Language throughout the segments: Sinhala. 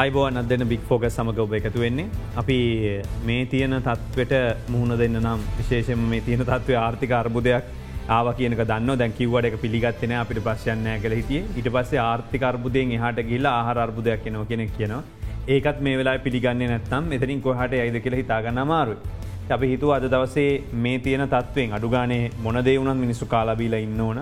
අයිබෝන් අදන බික් ෆෝග සමඟ ඔබ එකතු වෙන්නේ. අපි මේ තියෙන තත්වට මුහුණ දෙන්න නම් විශේෂම මේ තියෙන තත්ව ආර්ථික අර්බුදයක් ආව කියනක දන්න දැන් කිව්වට එක පිළිගත්තන අපිට පශ්යන්නෑ කළ හිටිය ඉට පස්සේ ආර්ථික අර්බුදයෙන් එහට ගිල්ලා ආහාර අර්බුදයක් කියනව කෙනෙක් කියනවා. ඒකත් මේ වෙලා පිළිගන්න නැත්තම් එතරින් කොහට අයිද කියල හිතාගන්න මාරු. අපි හිතු අද දවසේ මේ තියෙන තත්වෙන් අඩුගානේ මොනදේ වුණත් මිනිස්සු කාලාබීල ඉන්න ඕන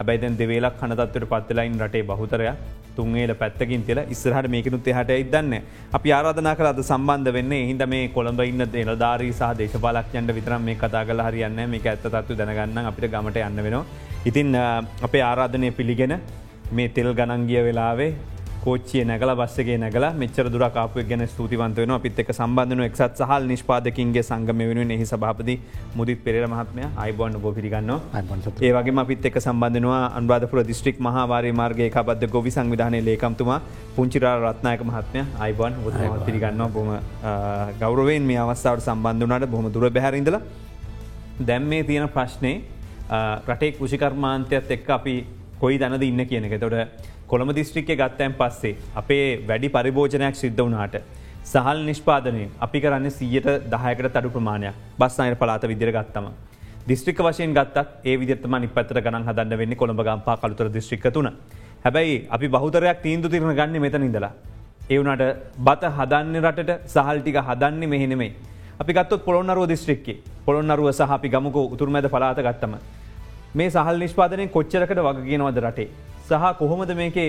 හැබැයිදැන් දෙවේලක් කනතත්වට පත්වෙලයින් රටේ බහුතරයක්. තුන්ේල පැත්තකින් තිල ඉස්සරහට මේකනුත් එහට ඉදන්න අපි ආරාධනා කළ අද සම්බන්ධ වෙන්නේ. හිද මේ කොළඹ ඉන්න එලධාරී සහ දේශපාලක්යන්ට විතරම් මේ කතා කල හරියන්න මේ ඇත්ත තත්තු දැනගන්න අපිට ගමට යන්න වෙනවා. ඉතින් අපේ ආරාධනය පිළිගෙන මේ තෙල් ගණන්ගිය වෙලාවේ කෝච්චිය නැගල බස්සගේ නැගල මෙචර දුර කාපුව ගැන ස්තුතිවන්ත වෙන අපිත් එක සම්බන්ධන එක්සත් සහල් නිෂ්පාදකින්ගේ සංගම වෙන එහි සභාපති මුදිත් පෙර මහත්මය අයිබෝන්න බෝ පිරිගන්න ඒවගේ අපිත් එක සම්බන්ධනවා අන්බාධපුර දිස්ත්‍රික් මහවාරය මාර්ගය කබද ගොවි සංවිධානය ලේකම්තුමා පුංචිරා රත්නායක මහත්මය. අයිබෝන් පිරිගන්න බොම ගෞරවෙන් මේ අවස්ථාවට සම්බන්ධනාට බොහම දුර බැහරිඳල දැම් මේ තියෙන ප්‍රශ්නය රටේ කෘෂිකර්මාන්තයත් එක්ක අපි කොයි දැනද ඉන්න කියන එක. තොට කොළම දිස්ත්‍රික්කය ගත්තයන් පස්සේ අපේ වැඩි පරිභෝජනයක් සිද්ධ වනාට සහල් නිෂ්පාදනය අපි කරන්න සීයට දහයකට තඩු ප්‍රමාණයක් බස් අයට පලාත විදිර ගත්තම. දිස්ත්‍රික වශයෙන් ගත්තත් ඒ විදිතම නිපතර ගණන් හදන්න වෙන්න කොළඹ ගම්පා කළුතර දිස්ත්‍රික තුන. හැබැයි අපි බහතරයක් තීන්දු තිරණ ගන්න මෙතන ඉඳලා. ඒවනට බත හදන්න රටට සහල්ටික හදන්නේ මෙහෙනෙමයි. අපි ගත්තොත් පොළොන්නරුව දිස්ත්‍රික්කේ පොළොන්නරුව සහ අපි ගමකෝ උතුරමැද පලාත ගත්තම. මේ සහල් නිෂ්පාදනය කොච්චරකට වගගෙනවද රටේ. සහ කොහොමද මේකේ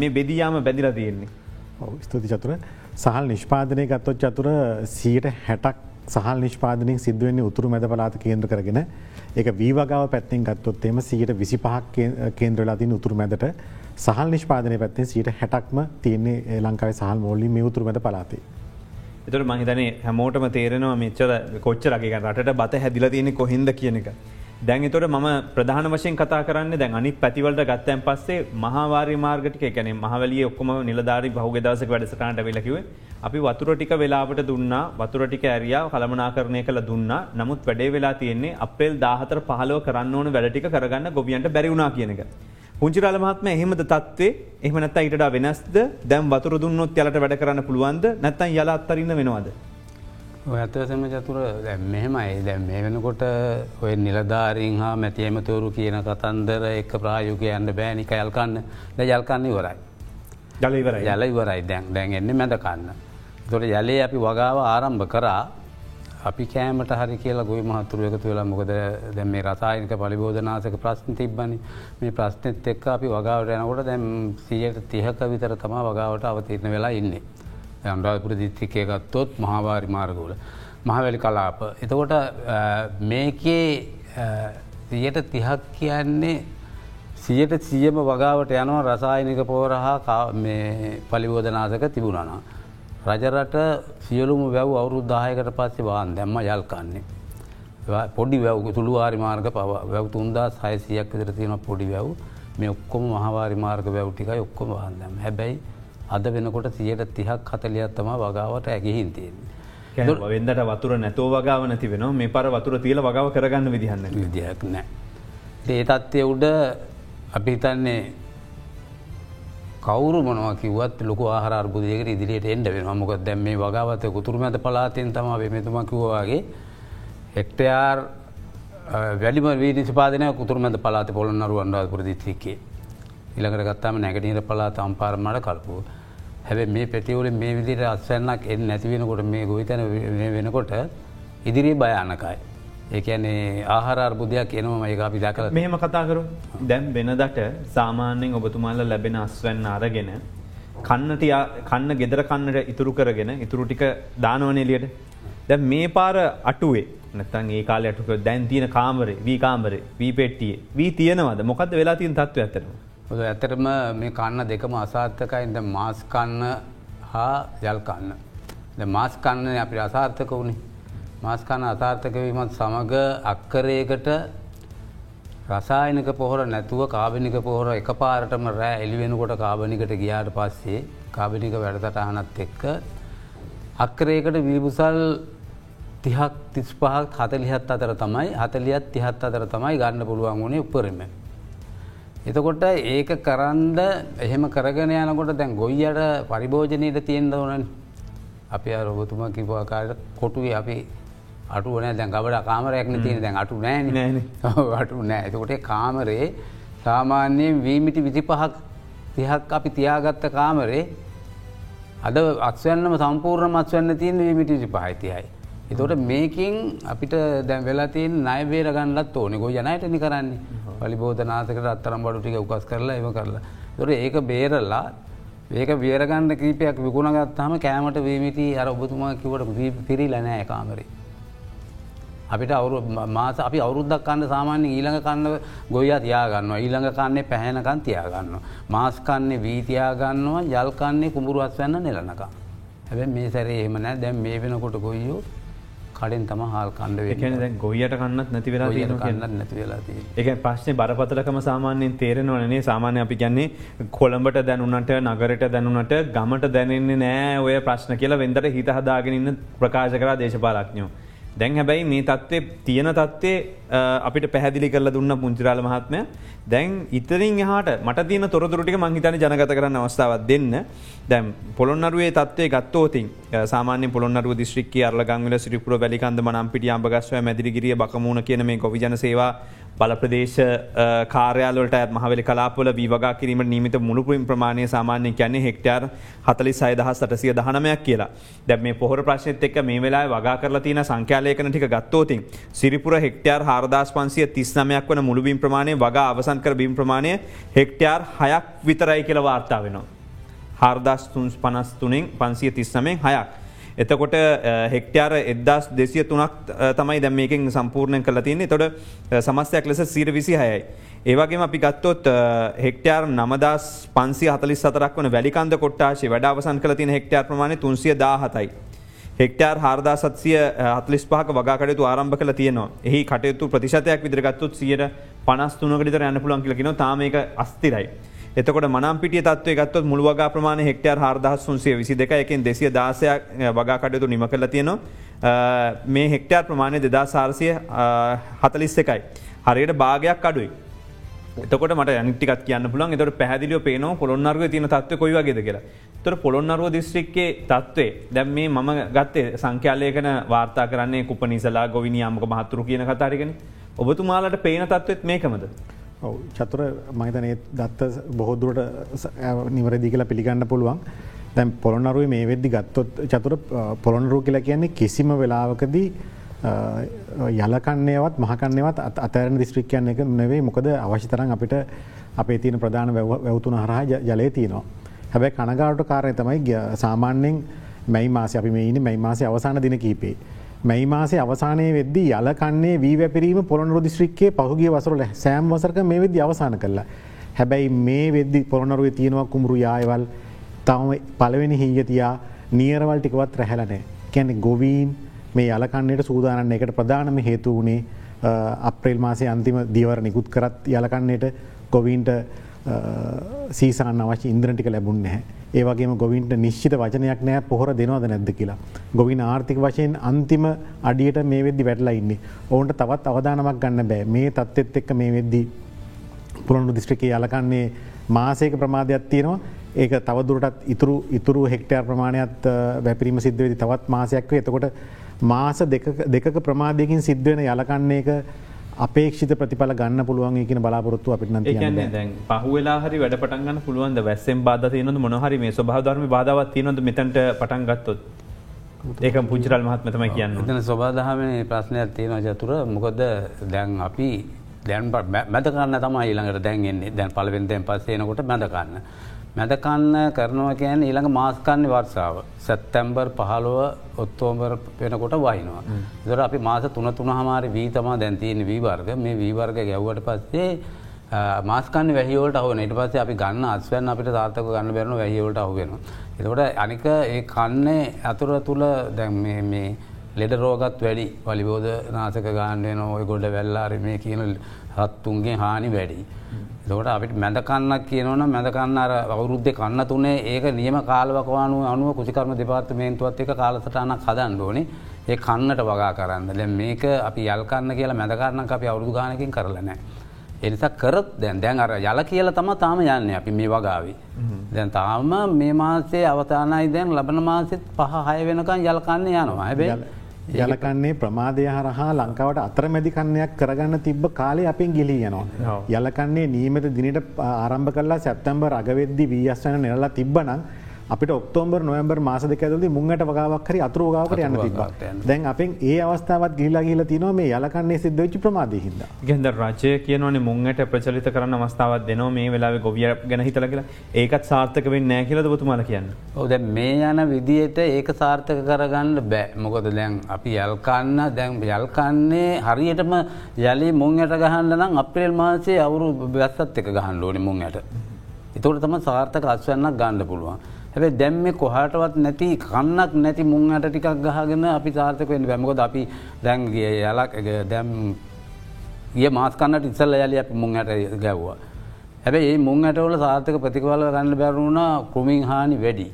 මේ බෙදියාම බැදිල තියෙන්නේ. ස්තුති චතුර සහල් නිෂ්පාදනය ගත්තොත් චතුර සීට හැටක් සහල් නිෂ්පාදනින් සිදුවන්නේ උතුරු මැද පලාත කේන්ද්‍ර කරගෙන එක වීවගාව පැත්තිෙන් ගත්තොත්තේම සීට විසි පහක් කේන්ද්‍රලා තින් උතුරු මැදට සහල් නිෂ්පාදනය පැත්තෙන් සීට හැටක්ම තියන්නේ ලංකාව සහල් මෝල්ලි මේ උතුරු මැද පලාතේ. එතුර මහිතනේ හැමෝටම තේරෙනවා මෙච්චර කොච්චරගේ රට බත හැදිල තියෙනෙ කොහින්ද කියන එක. දැන් තොට ම ප්‍රධාන වශයෙන් කතා කරන්න දැන් අනි පැතිවලට ගත්තයන් පස්සේ මහවාරි මාර්ගටික එකන මහවලිය ඔක්කොම නිලධාරි බහුග දවසක වැඩසටාට වෙලකිව අපි වතුර ටික වෙලාවට දුන්නා වතුර ටික ඇරියාව කළමනාකරණය කළ දුන්නා. නමුත් වැඩේ වෙලා තියෙන්නේ අපේල් දාහතර පහලෝ කරන්න ඕන වැඩටික කරගන්න ගොබියන්ට බැරිවුණා කියනක. පුංචිරල මහත්ම එහෙමද තත්වේ එහමනත් ඉට වෙනස්ද? දැම් වතුර දුන්නොත් යලට වැඩ කරන්න පුළුවන්ද? නැත්තන් යල අත්තරන්න වෙනවාද. ඇත්තසම චතුර මෙහෙමයි දැ මේ වෙනකොට ඔය නිලධාරීන් හා මැතියමතවරු කියන කතන්දර එක ප්‍රායුක යන්න බෑනික යල්කන්න ද යල්කන්න ඉවරයි. ජලවර යල ඉවරයි දැන් දැන් එන්න මැදකන්න. තොට යලේ අපි වගාව ආරම්භ කරා අපි කෑමට හරි කියලා ගොයි මහතුරු එකතු වෙලා මොකද දැ මේ රසායනික පලිබෝධනාසක ප්‍රශ්න තිබ්බනි මේ ප්‍රශ්නත් එක්ක අපි වගාවට යනකොට දැම් සියට තිහක විතර තමා වගාවට අවතිරණ වෙලා ඉන්නේ. අන්රාධපුර දිත්‍රිකය ගත්තොත් මහාවාරි මාර්ගවල. මහවැලි කලාප. එතකොට මේකේ සියට තිහක් කියන්නේ සියට සියම වගාවට යනවා රසායනික පෝරහා පලිබෝධනාසක තිබුණනා. රජරට සියලුම වැව් අවුරුදු දායකට පස්සේ වාන් දැම්ම යල්කන්නේ. පොඩි වැව් තුළු ආරි මාර්ග පව වැව් තුන්දා සයිසියක් විතර තියෙන පොඩි වැව් මේ ඔක්කොම මහවාරි මාර්ග වැව්ටිකයි ඔක්කොම වාන්දම් හැබැයි අද වෙනකොට සියයට තිහක් හතලියත්තම වගාවට ඇගිහින් තියෙන්නේ. වෙන්දට වතුර නැතෝ වගාව නැති වෙන මේ පර වතුර තියල වගාව කරගන්න විදිහන්න විදියක් නෑ. ඒ තත්ත්වය උඩ අපි හිතන්නේ කවරු මොනව කිවත් ලොක ආහර බුදයක ඉදිරියට එන්ඩ වෙන මොක දැම් මේ වගාවත කුතුරම ඇත පලාතයෙන් තම මෙතුම කිවවාගේ හෙක්ටයාර් වැඩිම වීනිසිපාදනය කුතුරමද පලාත පොළන්නරු අන්ඩාද පුරදිත්තිකේ ඉළඟට ගත්තාම නැගටීර පලාත අම්පාරමට කල්පුව. හැබ මේ පෙටිවල මේ විදිට අත්වන්නක් එ නැතිවෙනකොට මේ ගොවිතැන වෙනකොට ඉදිරී භයානකයි. ඒකන්නේ ආහාර බුදයක් එනවා ඒ අපි දැකල මෙහෙම කතාකරු දැම් වෙනදට සාමාන්‍යෙන් ඔබතුමාල්ල ලැබෙන අස්වැන්න අරගෙන කන්නට කන්න ගෙදර කන්නට ඉතුරු කරගෙන ඉතුරු ටික දානවනලියට දැ මේ පාර අටුවේ නැතන් ඒ කාල අටුක දැන් තියන කාමරේ වී කාමරේ වී පෙට්ටිය වී තියනවද? මොකද වෙලා තියන් තත්ව ඇතරවා හොද ඇතරම මේ කන්න දෙකම අසාර්ථකයිද මාස්කන්න හා යල්කන්න. මාස්කන්න අපි අසාර්ථක වුණේ. මාස්කන්න අසාර්ථකවීමත් සමඟ අක්කරයකට රසායනක පොහොර නැතුව කාබනික පොහොර එක පාරටම රෑ එලිවෙනකොට කාබනිකට ගියාට පස්සේ කාබනික වැඩසටහනත් එක්ක අක්කරයකට වීබුසල් තිහක් තිස් පහක් හතලිහත් අතර තමයි හතලියත් තිහත් අතර තමයි ගන්න පුළුවන් වුණේ උපරම. එතකොට ඒක කරන්ද එහෙම කරගෙන යනකොට දැන් ගොයියට පරිභෝජනයට තියෙන් දවනන් අපි අරොබතුම කිවවාකාරට කොටුවේ අපි අටුවන දැන් ගබට කාමරයක්න තියෙන දැන් අටු නෑන. අටු නෑ. එතකොට කාමරේ සාමාන්‍යයෙන් වීමිටි විසි පහක් තිහක් අපි තියාගත්ත කාමරේ අද අක්වන්නම සම්පූර්ණ මත්වන්න තියෙන වීමිටි විසි පහයිතියයි. එතොට මේකින් අපිට දැන් වෙලාතින් නයබේර ගන්නත් ඕනෙ. ගො යනයට නි කරන්නේ පලිබෝධනාසකට අත්තරම් බඩු ටික උකස් කරලා එම කරලා. තොර ඒක බේරල්ලා ඒක වේරගන්න කීපයක් විකුණගත්හම කෑමට වීමිටි අර ඔබතුමා කිවට පිරි ලනෑ කාමරේ. අපිට අවුරු මාස අපි අවුරුද්දක් කන්න සාමාන්‍ය ඊළඟ කන්න ගොයා තියාගන්න ඊළඟ කන්නේ පැහැනකන් තියාගන්න. මාස්කන්නේ වීතියාගන්නවා ජල්කන්නේ කුඹුරුවත් වන්න නෙලනකා. හැබැ මේ සැරේ එහමනෑ දැම් මේ වෙනකොට ගොයියෝ කඩෙන් තම හල් කණ්ඩ දැන් ගොයියට කන්නත් නැති වෙලා. කන්නත් නැති වෙලාතිී. එක ප්‍රශ්නය බරපතලකම සාමාන්‍යයෙන් තේරෙනවනේ සාමාන්‍ය අපි කියන්නේ කොළඹට දැනුනට නගරට දැනුනට ගමට දැනෙන්නේ නෑ ඔය ප්‍රශ්න කියලා වෙන්දට හිත හදාගෙනන්න ප්‍රකාශ කරා දේශපාලක්ඥෝ. දැන් හැබැයි මේ තත්ත්වය තියෙන තත්ත්වේ අපිට පැහැදිලි කරල දුන්න පුංචිරාල මහත්මය. දැන් ඉතරින් එහට මට තියන තොරතුරටික මංහිතන ජනගත කරන්න අවස්ථාවත් දෙන්න. දැම් පොළොන්නරුවේ තත්වේ ගත්තෝතින් සාමාන්‍ය පොළොන්නරුව දිශ්‍රික්ක අරල ගංගල සිරිපුර වැලිකන්ද මනම්පිටි අම්බගස්ව මැදිරිගිරිය බකමුණ කියන මේ ගොවිජන සේවා බලප්‍රදේශ කාරයාලට මහවලි කලාපල වීවගා කිරීම නීමත මුළුපුරින් ප්‍රමාණය සාමාන්‍ය කියන්නේ හෙක්ටර් හතලි සයිදහ සටසිය දහනමයක් කියලා දැ මේ පොහොර ප්‍රශ්නත් එක් මේ වෙලා වගා කරලා තින සංඛ්‍යාලයකන ටික ගත්තෝතින් සිරිපුර හෙක්ටර් හාරදස් පන්සිය තිස්නමයක් වන මුළුබීම් ප්‍රමාණය වගා අවසන් කර බීම් ප්‍රමාණය හෙක්ටර් හයක් විතරයි කියල වාර්තා වෙනවා. හාර්දස් තුන්ස් පනස් තුනෙන් පන්සිය තිස්සමෙන් හයක්. එතකොට හෙක්ටයාර එදස් දෙසිය තුනක් තමයි දැම් මේකින් සම්පූර්ණය කල තින්නේ තොට සමස්තයක් ලෙස සීර විසි හයයි. ඒවගේම අපි ගත්තොත් හෙක්ටයාර් නමදස් පන්සි හතලි සතරක් වන වැලිකන්ද කොට්ටාශේ වැඩවසන් කල තින හෙක්ටයාර් ප්‍රමාණය තුන්සිය දාහතයි. හෙක්ටර් හාරදා සත්සිය හතලිස් පහක වගකටතු ආරම්භ කල තියනවා එහි කටයුතු ප්‍රතිශතයක් විදිරගත්තුත් සියට පනස් තුනකට යන්න පුලන් කියලකින තාමක අස්තිරයි. එතකොට මනම්පිටිය තත්ව ගත්තොත් මුළුවග ප්‍රමාණ හෙක්ටර් හාරදහස් සුන්සේ විසි දෙක එකින් දෙසිය දාසයක් වගකටයුතු නිම කල තියෙනවා මේ හෙක්ටර් ප්‍රමාණය දෙදා සාරසය හතලිස් එකයි. හරියට භාගයක් අඩුයි. එතකොට මට අනිටිකත් කියන්න පුළන් එතට පැදිලිය පේන පොළොන්නරුව තින තත්ව කොයි වගේද කියලා. තොර පොළොන්නරුව දිස්ත්‍රික්කේ තත්වේ දැම් මේ මම ගත්තේ සංඛ්‍යාලයකන වාර්තා කරන්නේ කුපනිසලා ගොවිනියාමක මහත්තුරු කියන කතාරගෙන ඔබතුමාලට පේන තත්වත් මේකමද. ඔව චතුර මහිතනය දත්ත බොහෝදුරට නිවරදි කියලා පිළිගන්න පුළුවන් දැන් පොළොනරුව මේ වෙද්දි ගත්තොත් චතුර පොළොනරු කියලා කියන්නේ කිසිම වෙලාවකදී යලකන්නේවත් මහකන්නේවත් අතරන දිස්ත්‍රික්කයන්න එක නෙවේ මොකද අවශ්‍ය තරන් අපිට අපේ තියෙන ප්‍රධාන වැවතුන හරහා ජලය තියනවා. හැබැ කනගාට කාරය තමයි සාමාන්‍යෙන් මැයි මාස අපි මේ ඉන්න මැයි මාසය අවසාන දින කීපේ. මැයි මාසේ අවසානය වෙද්දී යලකන්නේ වී වැපිරීම පොළොනරු දිස්ත්‍රික්කේ පහුගේ වසරල සෑම් වසරක මේ වෙද්දි අවසාන කරලා. හැබැයි මේ වෙද්දි පොළොනරුව තියෙනවා කුමරු යායවල් තම පලවෙනි හිංගතියා නියරවල් ටිකවත් රැහැලනෑ. කැනෙ ගොවීන් මේ යලකන්නයට සූදානන්න එකට ප්‍රධානම හේතු වනේ අප්‍රේල් මාසේ අන්තිම දීවර නිකුත් කරත් යලකන්නයට ගොවීන්ට සීසාන අවශ්‍ය ඉන්ද්‍රටික ලැබුණ නැහැ. ඒවගේම ගොවින්ට නිශ්චිත වචනයක් නෑ පොහොර දෙනවද නැද්ද කියලා. ගොවින් ආර්ථික වශයෙන් අන්තිම අඩියට මේ වෙද්දි වැටලා ඉන්නේ. ඔවුන්ට තවත් අවධානමක් ගන්න බෑ මේ තත්ත්ෙත් එක්ක මේ වෙද්දී පුළොන්ු දිස්ත්‍රිකේ යලකන්නේ මාසයක ප්‍රමාධයක් තියෙනවා ඒක තවදුරටත් ඉතුරු ඉතුරු හෙක්ටර් ප්‍රමාණයක් වැපිරීම සිද්ධවෙදි තවත් මාසයක්ව එතකොට මාස දෙක ප්‍රමාදයකින් සිද්ධවෙන යලකන්නේ එක අපේක්ෂිත ප්‍රතිඵල ගන්න පුළුවන් කියන බලාපොරොත්තු අපිට දැන් පහුවෙලා හරි වැඩ පටන්ගන්න පුළුවන් වැස්සෙන් බාධ තියනොද මොනහරි මේ ස්වභාධර්ම බාධවත් තියනොද මෙතැට පටන් ගත්තොත්? ඒක පුංචිරල් මහත්මතම කියන්න. එතන ස්වබාදහම ප්‍රශ්නයක් තියෙන ජතුර මොකද දැන් අපි දැන් මැදකන්න තමයි ඊළඟට දැන්න්නේ දැන් පලවෙෙන්දෙන් පස්සේනකොට මැදකන්න. මැදකන්න කරනවා කියන ඊළඟ මාස්කන්න වර්සාාව සැත්තැම්බර් පහළුව ඔත්තෝම්බර් වෙනකොට වහිනවා. දර අපි මාස තුන තුන හමාරි වී තමා දැන්තියන වීවර්ග මේ වීවර්ග ගැව්වට පස්සේ මාස්කන්න වැහිවලට හුවන ඉට පස්සේ අපි ගන්න අස්වැන් අපිට සාර්ථක ගන්න බැරන වැහිවලට අහුවෙන. එතකොට අනික ඒ කන්නේ අතුර තුළ දැන් මේ ලෙඩ රෝගත් වැඩි පලිබෝධ නාසක ගාන්ඩයන ඔය ගොඩ වෙල්ලාර මේ කියන හත්තුන්ගේ හානි වැඩි. දකට අපිට මැදකන්නක් කියනවන මැදකන්න අර අවුරුද්ධ කන්න තුනේ ඒක නියම කාලවකවානු අනුව කුසිකර්ම දෙපාර්තමේන්තුවත් එක කාලසටනක් හදන්න ඕනේ. ඒ කන්නට වගා කරන්න. දැ මේක අපි යල්කන්න කියලා මැදකරන්න අපි අවුදු ගානකින් කරලනෑ. එනිසා කරත් දැන් දැන් අර යල කියල තම තාම යන්න අපි මේ වගාවි. දැන් තාම මේ මාසේ අවතානයි දැන් ලබන මාසෙත් පහ හය වෙනකන් යල්කන්න යනවා. හැබැයි යලකන්නේ ප්‍රමාදය හරහා ලංකාවට අතරමැදි කන්නයක් කරගන්න තිබ්බ කාලේ අපින් ගිලී යනවා. යලකන්නේ නීමත දිනට ආරම්භ කරලා සැප්තම්බර් අගවෙද්දි වී අස්වන නිරලා තිබ්බනම් අපිට ඔක්තෝම්බර් නොවම්බර් මාස දෙකඇදලි මුංගට වගාවක් හරි අතුරෝගාවකට යන්න තිබ දැන් අපෙන් ඒ අවස්ථාවත් ගිල්ලා ගිල තින මේ යලකන්නේ සිද්ධච්චි ප්‍රමාද හිද. ගෙන්ද රජය කියනවන මුංගට ප්‍රචලිත කරන්න අවස්ථාවත් දෙනවා මේ වෙලාව ගොවිය ගැන හිතල කියලා ඒකත් සාර්ථක වෙන්න නෑ කියලද බතුමාල කියන්න. ඕද මේ යන විදියට ඒක සාර්ථක කරගන්න බෑ මොකොද දැන් අපි යල්කන්න දැන් යල්කන්නේ හරියටම යලි මුංයට ගහන්න නම් අප්‍රේල් මාසේ අවුරු බැස්සත් එක ගහන්න ඕනි මුංයට. එතවට තම සාර්ථක අස්වන්නක් ගණ්ඩ පුළුවන්. හැබ දැම්ම කොහටවත් නැති කන්නක් නැති මුංහට ටිකක් ගහගෙන අපි සාර්ථක වෙන්න බැමකොද අපි දැන්ගේ යලක් දැම් ඒ මාස්කන්නට ඉස්සල්ල යලි අපි මුංහට ගැව්වා. හැබැයි ඒ මුංහටවල සාර්ථක ප්‍රතිකවල ගන්න බැරුණා කෘමින් හානි වැඩි.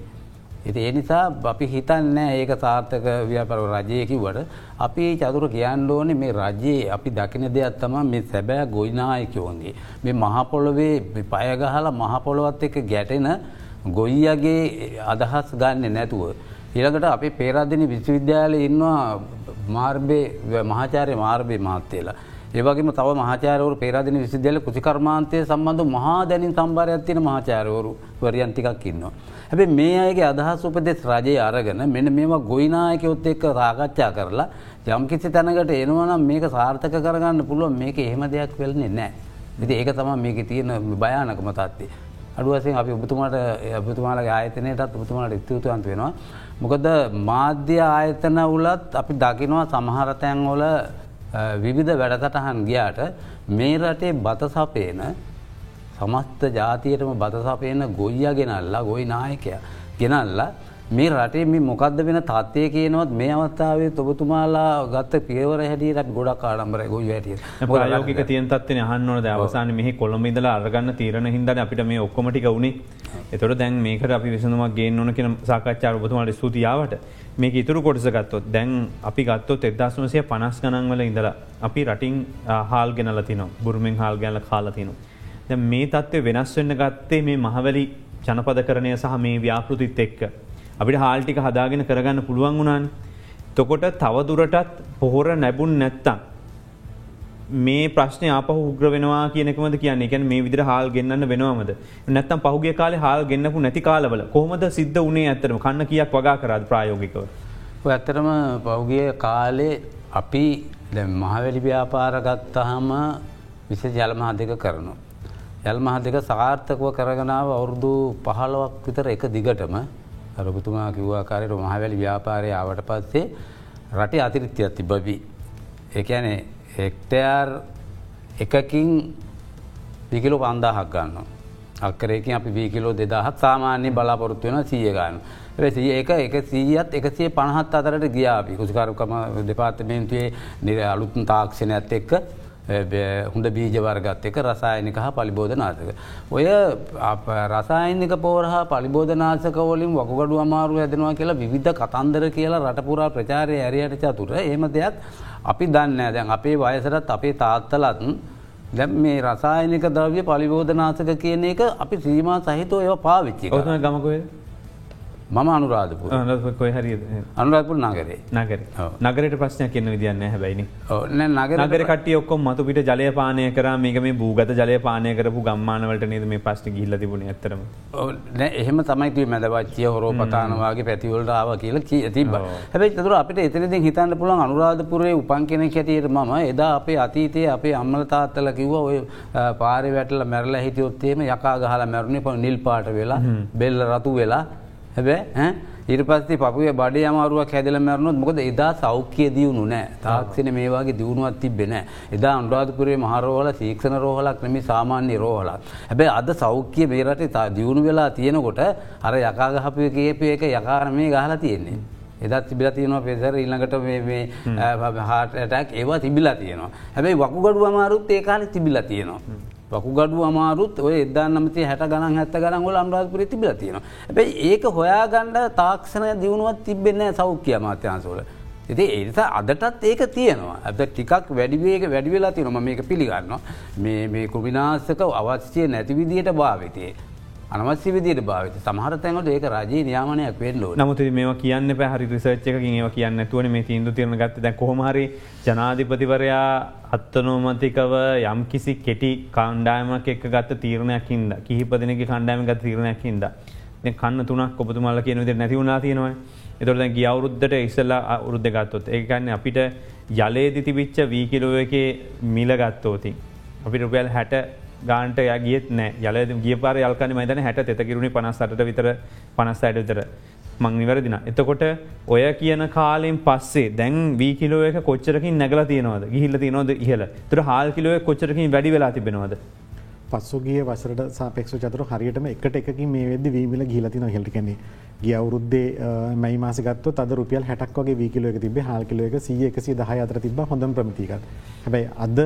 එති ඒ නිසා අපි හිතන්න ඒක සාර්ථක ව්‍යාපර රජයකිවට අපි චතුර කියන්න ඕනේ මේ රජයේ අපි දකින දෙයක් තම මේ සැබෑ ගොයිනායකයෝන්ගේ. මේ මහපොළොවේ පයගහලා මහපොළොවත් එක ගැටෙන ගොයියගේ අදහස් ගන්න නැතුව. ඊළඟට අපි පේරාධනි විශ්වවිද්‍යාල ඉන්නවා මාර්බය මහාචාරය මාර්භය මාත්‍යයලා. ඒවගේම තව මහාචාරවරු පේරාධන විසිද්‍යල කෘතිකර්මාන්තය සම්බන්ධ මහා දැනින් සම්භාරයක් තියෙන මහාචාරවරු වරියන්තිකක් ඉන්නවා. හැබේ මේ අයගේ අදහස් උපදෙස් රජය අරගෙන මෙන්න මේවා ගොයිනායකයොත් එක්ක රාකච්ඡා කරලා යම්කිසි තැනකට එනවනම් මේක සාර්ථක කරගන්න පුළුවන් මේක එහෙම දෙයක් වෙලන්නේ නෑ. ඉති ඒක තම මේක තියෙන භයානකම තත්වේ. අඩුවසින් අපි ඔබතුමාට ඔබතුමාලගේ ආයතනයටත් ඔබතුමාට ස්තුතිවන්ත වෙනවා. මොකද මාධ්‍ය ආයතන උලත් අපි දකිනවා සමහරතැන්වල විවිධ වැඩසටහන් ගියාට මේ රටේ බත සපේන සමස්ත ජාතියටම බත සපේන ගොයිය ගෙනල්ලා ගොයි නායකය ගෙනල්ලා මේ රටේ මේ මොකක්ද වෙන තත්වය කියනවත් මේ අවස්ථාවේ ඔබතුමාලා ගත්ත පියවර හැටියට ගොඩක් ආඩම්බර ගොයි වැටිය ප්‍රයෝගික තියන්තත්වන අහන්නවද අවසාන මෙහි කොළඹිදල අරගන්න තීරණ හිදන අපිට මේ ඔක්කොමටික වුණේ. එතොට දැන් මේකට අපි විසඳමක් ගේන්නවන කියන සාකච්ඡා ඔබතුමාට ස්තුතියාවට මේක ඉතුරු කොටස ගත්තොත් දැන් අපි ගත්තොත් එදදාස්මසය පනස් ගනන්වල ඉඳලා අපි රටින් හාල් ගෙනල තින බුරුමින් හාල් ගැල කාලතිනු. දැ මේ තත්ත්වය වෙනස් වෙන්න ගත්තේ මේ මහවැලි ජනපද කරණය සහ මේ ව්‍යාපෘතිත් එක්ක. අපිට හාල්ටික හදාගෙන කරගන්න පුළුවන් වුණන්. තොකොට තවදුරටත් පොහොර නැබුන් නැත්තම්. මේ ප්‍රශ්නය අප උග්‍ර වෙනවා කියනෙකමද කියන්න එකැන මේ විදිර හාල් ගන්න වෙනවාමද නැත්තම් පහුගේ කාල හාල් ගන්නපු නැති කාලවල කොහොමද සිද්ධ වනේ ඇතරම කන්න කියක් වගා කරද ප්‍රයෝගිකව. ඇත්තරම පෞගිය කාලේ අපි මහවැලි ව්‍යාපාරගත්තහම විශ ජලමහා දෙක කරනු. යල්මහා දෙක සාර්ථකව කරගනාව අවුරුදු පහලවක් විතර එක දිගටම රොබතුමා කිව්වාකාරයට මහවැලි ව්‍යාපාරය ආවට පස්සේ රටේ අතිරිත්‍යයක් තිබවී. එකනේ හෙක්ටයාර් එකකින් විකිලෝ පන්දාහක් ගන්න. අක්කරේකින් අපි වීකිලෝ දෙදහත් සාමාන්‍ය බලාපොරොත්තු වෙන සිය ගන්න. සිය එක එක සීයත් එකසිේ පණහත් අතරට ගියාපි කුසිකාරකම දෙපාර්තමේන්තුවේ නිර අලුතුන් තාක්ෂණයත් එක්ක හොඳ බීජවර්ගත් එක රසායනික හා පලිබෝධනාසක. ඔය රසායනික පෝරහා පලිබෝධනාසකවලින් වකුගඩු අමාරු ඇදෙනවා කියලා විවිධ කතන්දර කියලා රටපුරා ප්‍රචාරය ඇරයට චතුර. ඒම දෙයක් අපි දන්න දැන් අපේ වයසරත් අපේ තාත්තලත් දැම් මේ රසායනික ද්‍රව්‍ය පලිබෝධනාසක කියන එක අපි සීම සහිතව ඒව පාවිච්චි ගමකොය මම අනුරාධපුර. කොයි හරි අනුරාපුර නගරේ. නගර. නගරට ප්‍රශ්නයක් කියන්න විදින්න හැබයිනි නගර කට ඔක්කො මතුපිට ජලය පානය කර. මේක මේ භූගත ජලය පානය කරපු ගම්මානවලට නද මේ පස්්ට ගිල්ල තිබුණ ඇතරම එහෙම තමයිති මැදවච්චිය හොරෝපතානවාගේ පැතිවලට ආව කියලා කිය තිබ හැබයි තුර අපට එතනති හිතන්න පුළන් අනුරාධපුරේ උපන් කෙන හැටියට මම එදා අපේ අතීතයේ අපේ අම්මල තාත්තල කිව්ව ඔය පාරි වැටල මැරල හිටියොත්තේම යකා ගහලා මැරුණේ ප නිල් පාට වෙලා බෙල්ල රතු වෙලා හැබැ ඊට පස්සේ පපුේ බඩ අමාරුවක් හැදල මැරණොත් මොකද එදා සෞඛ්‍ය දියුණු නෑ. තාක්ෂණ මේවාගේ දියුණුවත් තිබෙන එදා අන්ඩාධපුරේ මහරෝහල සීක්ෂණ රෝහලක් නෙමි සාමාන්‍ය රෝහලක්. හැබැයි අද සෞඛ්‍ය මේ රටේ දියුණු වෙලා තියෙනකොට අර යකාගහපුය කියපු එක යකාර මේ ගහලා තියෙන්නේ. එදත් තිබිලා තියෙනවා පෙසර ඊළඟට හාටටක් ඒවා තිබිලා තියෙනවා. හැබැයි වකුගඩු අමාරුත් ඒ කාලෙ තිබිලා තියෙනවා. වකුගඩු අමාරුත් ඔය එදා නමති හැට ගණන් හැත්ත ගණන් ගොල අම්රාධපුර තිබිල තියෙන. ඇැයි ඒක හොයා ගණ්ඩ තාක්ෂණය දියුණුවත් තිබෙන්න සෞඛ්‍ය අමාත්‍යන්සෝල. එති ඒනිසා අදටත් ඒක තියෙනවා ඇද ටිකක් වැඩිවේක වැඩිවෙලා තියෙනම මේක පිළිගන්න මේ කුමිනාසක අවශ්‍යය නැතිවිදියට භාවිතයේ අනවශ්‍ය විදියට භාවිත. සමහර තැනට ඒක රජයේ නියාමනයක් වෙල්ලෝ නමුත් මේ කියන්න පැහරි රිසර්ච්චකින් ඒව කියන්න තුවන මේ තීන්දු තිරන ගත්ත. දැ කොහමහරි ජනාධිපතිවරයා අත්තනෝමතිකව යම් කිසි කෙටි කණ්ඩායමක් එක් ගත්ත තීරණයක්කින්ද කිහිපදනක කණ්ඩායම ගත් තීරණයක්කින්ද කන්න තුනක් ඔබතුමල්ල කියන විදිර නැතිවුණනා තියෙනවා එතොට ගිය අවුරුද්ධට ඉස්සල්ලා අවුරුද්ධ ගත්තොත්. ඒකන්න අපිට ජලයේදි තිබිච්ච වී කිලෝ එක මිල ගත්තෝතින්. අපි රුපියල් හැට ගාන්ට යගියත් නෑ. යල ගිය පාර යල්කන මයිතන හැට තෙතකිරුණේ පනස්සට විතර පනස්සයට විතර. මං නිවැරදින. එතකොට ඔය කියන කාලෙන් පස්සේ දැන් වී කිලෝ එක කොච්චරකින් නැගල තියනවද? ගිහිල්ල තියනොද ඉහල තුර හල් කිලෝ කොච්චරකින් වැඩි වෙලා තිබෙනවද. පස්සුගිය වසරට සාපෙක්ෂ චතුර හරියටම එකට එකකින් මේ වෙද වීමිල ගිලතින හෙල්ටිකන්නේ ගිය අවුරුද්දේ මයි මාසකත් අද රුපියල් හැටක් වගේ වීකිලෝ එක තිබේ හල්කිලෝ එක සිය එකසි දහ අතර තිබ හොඳම් ප්‍රමතිකත් හැබැයි අද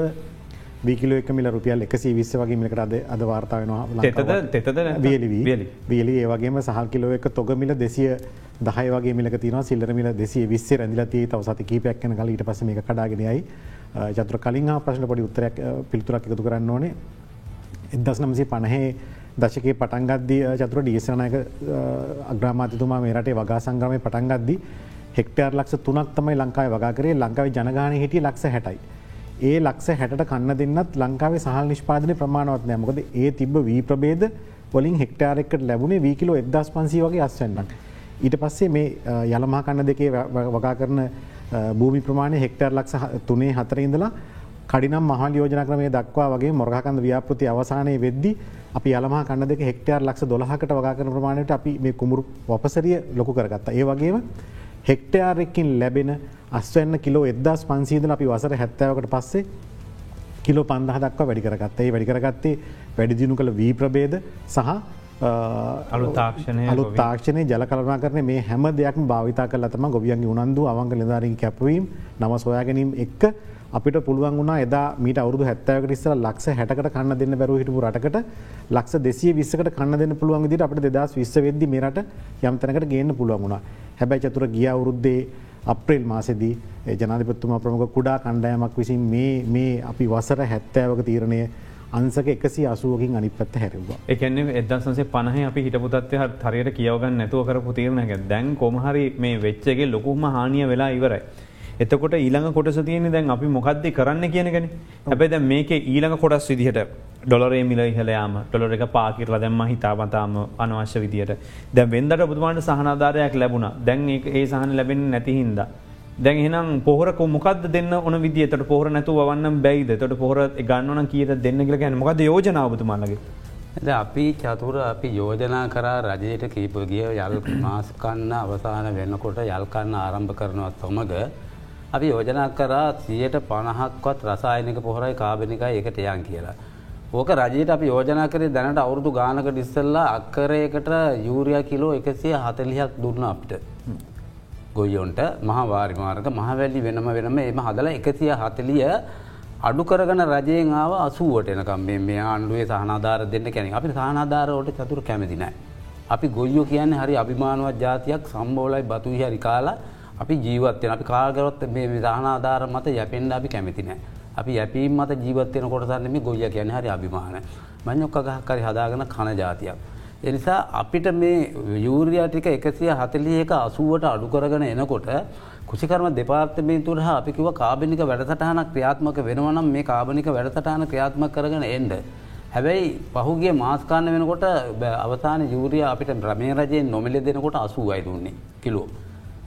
වීකිලෝ එක මිල රුපියල් එකසි විස්ස වගේ මිලකට අද අද වාර්තාාවෙනවා තෙතද? වියලි වියලි. ඒවගේම සහල් කිලෝ එක තොගමිල දෙසිය දහය වගේ මිලක තින සිල්ලරමිල දෙසිය විස්සේ රැදිලතිය තව සති කීපයක්න කල ඊට පස මේ කඩාගෙනයයි චතුර කලින් ප්‍රශ්න පොඩි උත්තරයක් පිළිතුරක් එකතු කරන්න ඕනේ. එදස් නම්සි පණහේ දශකේ පටන්ගද්දී චතුර ඩීසනයක අග්‍රාමාතිතුමා මේ රටේ වගා සංග්‍රමය පටන්ගද්දී හෙක්ටර් ලක්ෂ තුනක් තමයි ලංකායි වගා කරේ. ලංකාව ජනගාන හිටිය ලක්ෂ හැටයි. ඒ ලක්ෂ හැට කන්න දෙන්නත් ලංකාවේ සහල් නිෂ්පාදන ප්‍රමාණවත් නෑමකද ඒ තිබ වී ප්‍රබේද වලින් හෙක්ටාරෙක්කට ලැබුණේ වීකිලෝ එදස් පන්සී වගේ අස්වන්නක්. ඊට පස්සේ මේ යළමහා කන්න දෙකේ වගා කරන භූමි ප්‍රමාණය හෙක්ටර් ලක්ෂ තුනේ හතර ඉඳලා කඩිනම් මහල් යෝජන ක්‍රමය දක්වා වගේ මොරහකන්ද ව්‍යාපෘති අවසානය වෙද්දි අපි යලම කන්න දෙක හෙක්ටර් ලක්ෂ දොලහකට වගාකන ප්‍රමාණයට අපි මේ කුමරු වපසරිය ලොකු කරගත්ත ඒ වගේම හෙක්ටයාරෙක්කින් ලැබෙන අස්වන්න කිලෝ එදස් පන්සීදල අපි වසර හැත්තාවකට පස්සේ කිලෝ පන්දහ දක්වා වැඩි කරගත්තේ. වැඩි කරගත්තේ වැඩිදිනු කළ වී ප්‍රබේද සහ අලු තාක්ෂණය අලු තාක්ෂණය ජල කලනා කරන මේ හැම දෙයක් භාවිතා කල තම ගොවියන්ගේ උනන්දු අවංග නිධාරින් කැපවීම් නම සොයාගැනීම් එක්ක අපිට පුළුවන් වුණා එදා මීට අවුදු හැත්තවකට ඉස්සර ලක්ෂ හැටකට කන්න දෙන්න බැරු හිටපු රටකට ලක්ෂ දෙසිය විස්සකට කන්න දෙන්න පුළුවන් විදිට අපට දෙදස් විස්ස වෙද්දි මේරට යම්තනකට ගේන්න පුළුවන් වුණා හැබැයි චතුර ගිය අවුරුද්දේ අප්‍රේල් මාසෙදී ජනාධිපත්තුමා ප්‍රමුඛ කුඩා කණ්ඩායමක් විසින් මේ අපි වසර හැත්තෑවක තීරණය අන්සක එකසි අසුවකින් අනි පත්ත හැරවා එකන්නේ එදසන්සේ පනහ අපි හිටපුතත්වය හරියට කියවගන්න නැතුව කරපු තීරණක දැන් කොමහරි මේ වෙච්චගේ ලොකුම හානිය වෙලා ඉවරයි. එතකොට ඊළඟ කොටස තියෙන දැන් අපි මොකක්ද කරන්න කියනගෙන හැබැ දැ මේක ඊළඟ කොටස් විදිහට ඩොලරේ මිල ඉහලයාම ඩොලර එක පාකිරල දැම්ම හිතාමතාම අනවශ්‍ය විදියට. දැ වෙන්දට බුදුමාට සහනාධාරයක් ලැබුණ. දැන් ඒ සහන ලැබෙන නැතිහින්ද. දැන් එනම් පොහර මොකද දෙන්න ඕන විදිට පොහර නැතු වන්න බැයිද? තොට පොහර ගන්නන කියට දෙන්න කියල ගැන මොකද යෝජනාවතුමාලගේ. ද අපි චතුර අපි යෝජනා කරා රජයට කීපගිය යල් මාස්කන්න අවසාන වෙන්නකොට යල්කන්න ආරම්භ කරනවත් සොමග අපි යෝජනා කරා සියයට පණහක්වත් රසායනික පොහොරයි කාබනිකයි එකට යන් කියලා. ඕක රජයට අපි යෝජනා කරේ දැනට අවුරදු ගානක ඩිස්සල්ලා අක්කරයකට යූරිය කිලෝ එකසිය හතලිහක් දුන්න අපිට. ගොයියොන්ට මහවාරිමාර්ග මහවැල්ලි වෙනම වෙනම එම හදල එකසිය හතලිය අඩු කරගන රජයෙන් ආව අසුවට එනකම් මේ ආණ්ඩුවේ සහනාධාර දෙන්න කැනෙ අපි සහනාධාරවට චතුර කැමතිනෑ. අපි ගොයියෝ කියන්නේ හරි අභිමානුවත් ජාතියක් සම්බෝලයි බතුහි හරි කාලා අපි ජීවත්වය අපි කාගරොත් මේ විධානාධාර මත යැපෙන්ඩ අපි කැමති නෑ. අපි යැපීම් මත ජීවත්වයන කොටසන්නම ගොය කියන හරි අභිමාන මං්යොක්ක ගහකරි හදාගෙන කන ජාතියක්. එනිසා අපිට මේ යූරියා ටික එකසිය හතලිය එක අසුවට අඩු කරගෙන එනකොට කුසිකරම දෙපාර්තමේතුර හා අපිකිව කාබනික වැඩසටහන ක්‍රියාත්මක වෙනවනම් මේ කාබනික වැඩසටහන ක්‍රියාත්ම කරගෙන එන්ඩ. හැබැයි පහුගේ මාස්කාන්න වෙනකොට අවසාන යූරිය අපිට ප්‍රමේ රජයෙන් නොමිල දෙනකොට අසූ අයිදුන්නේ කිලෝ.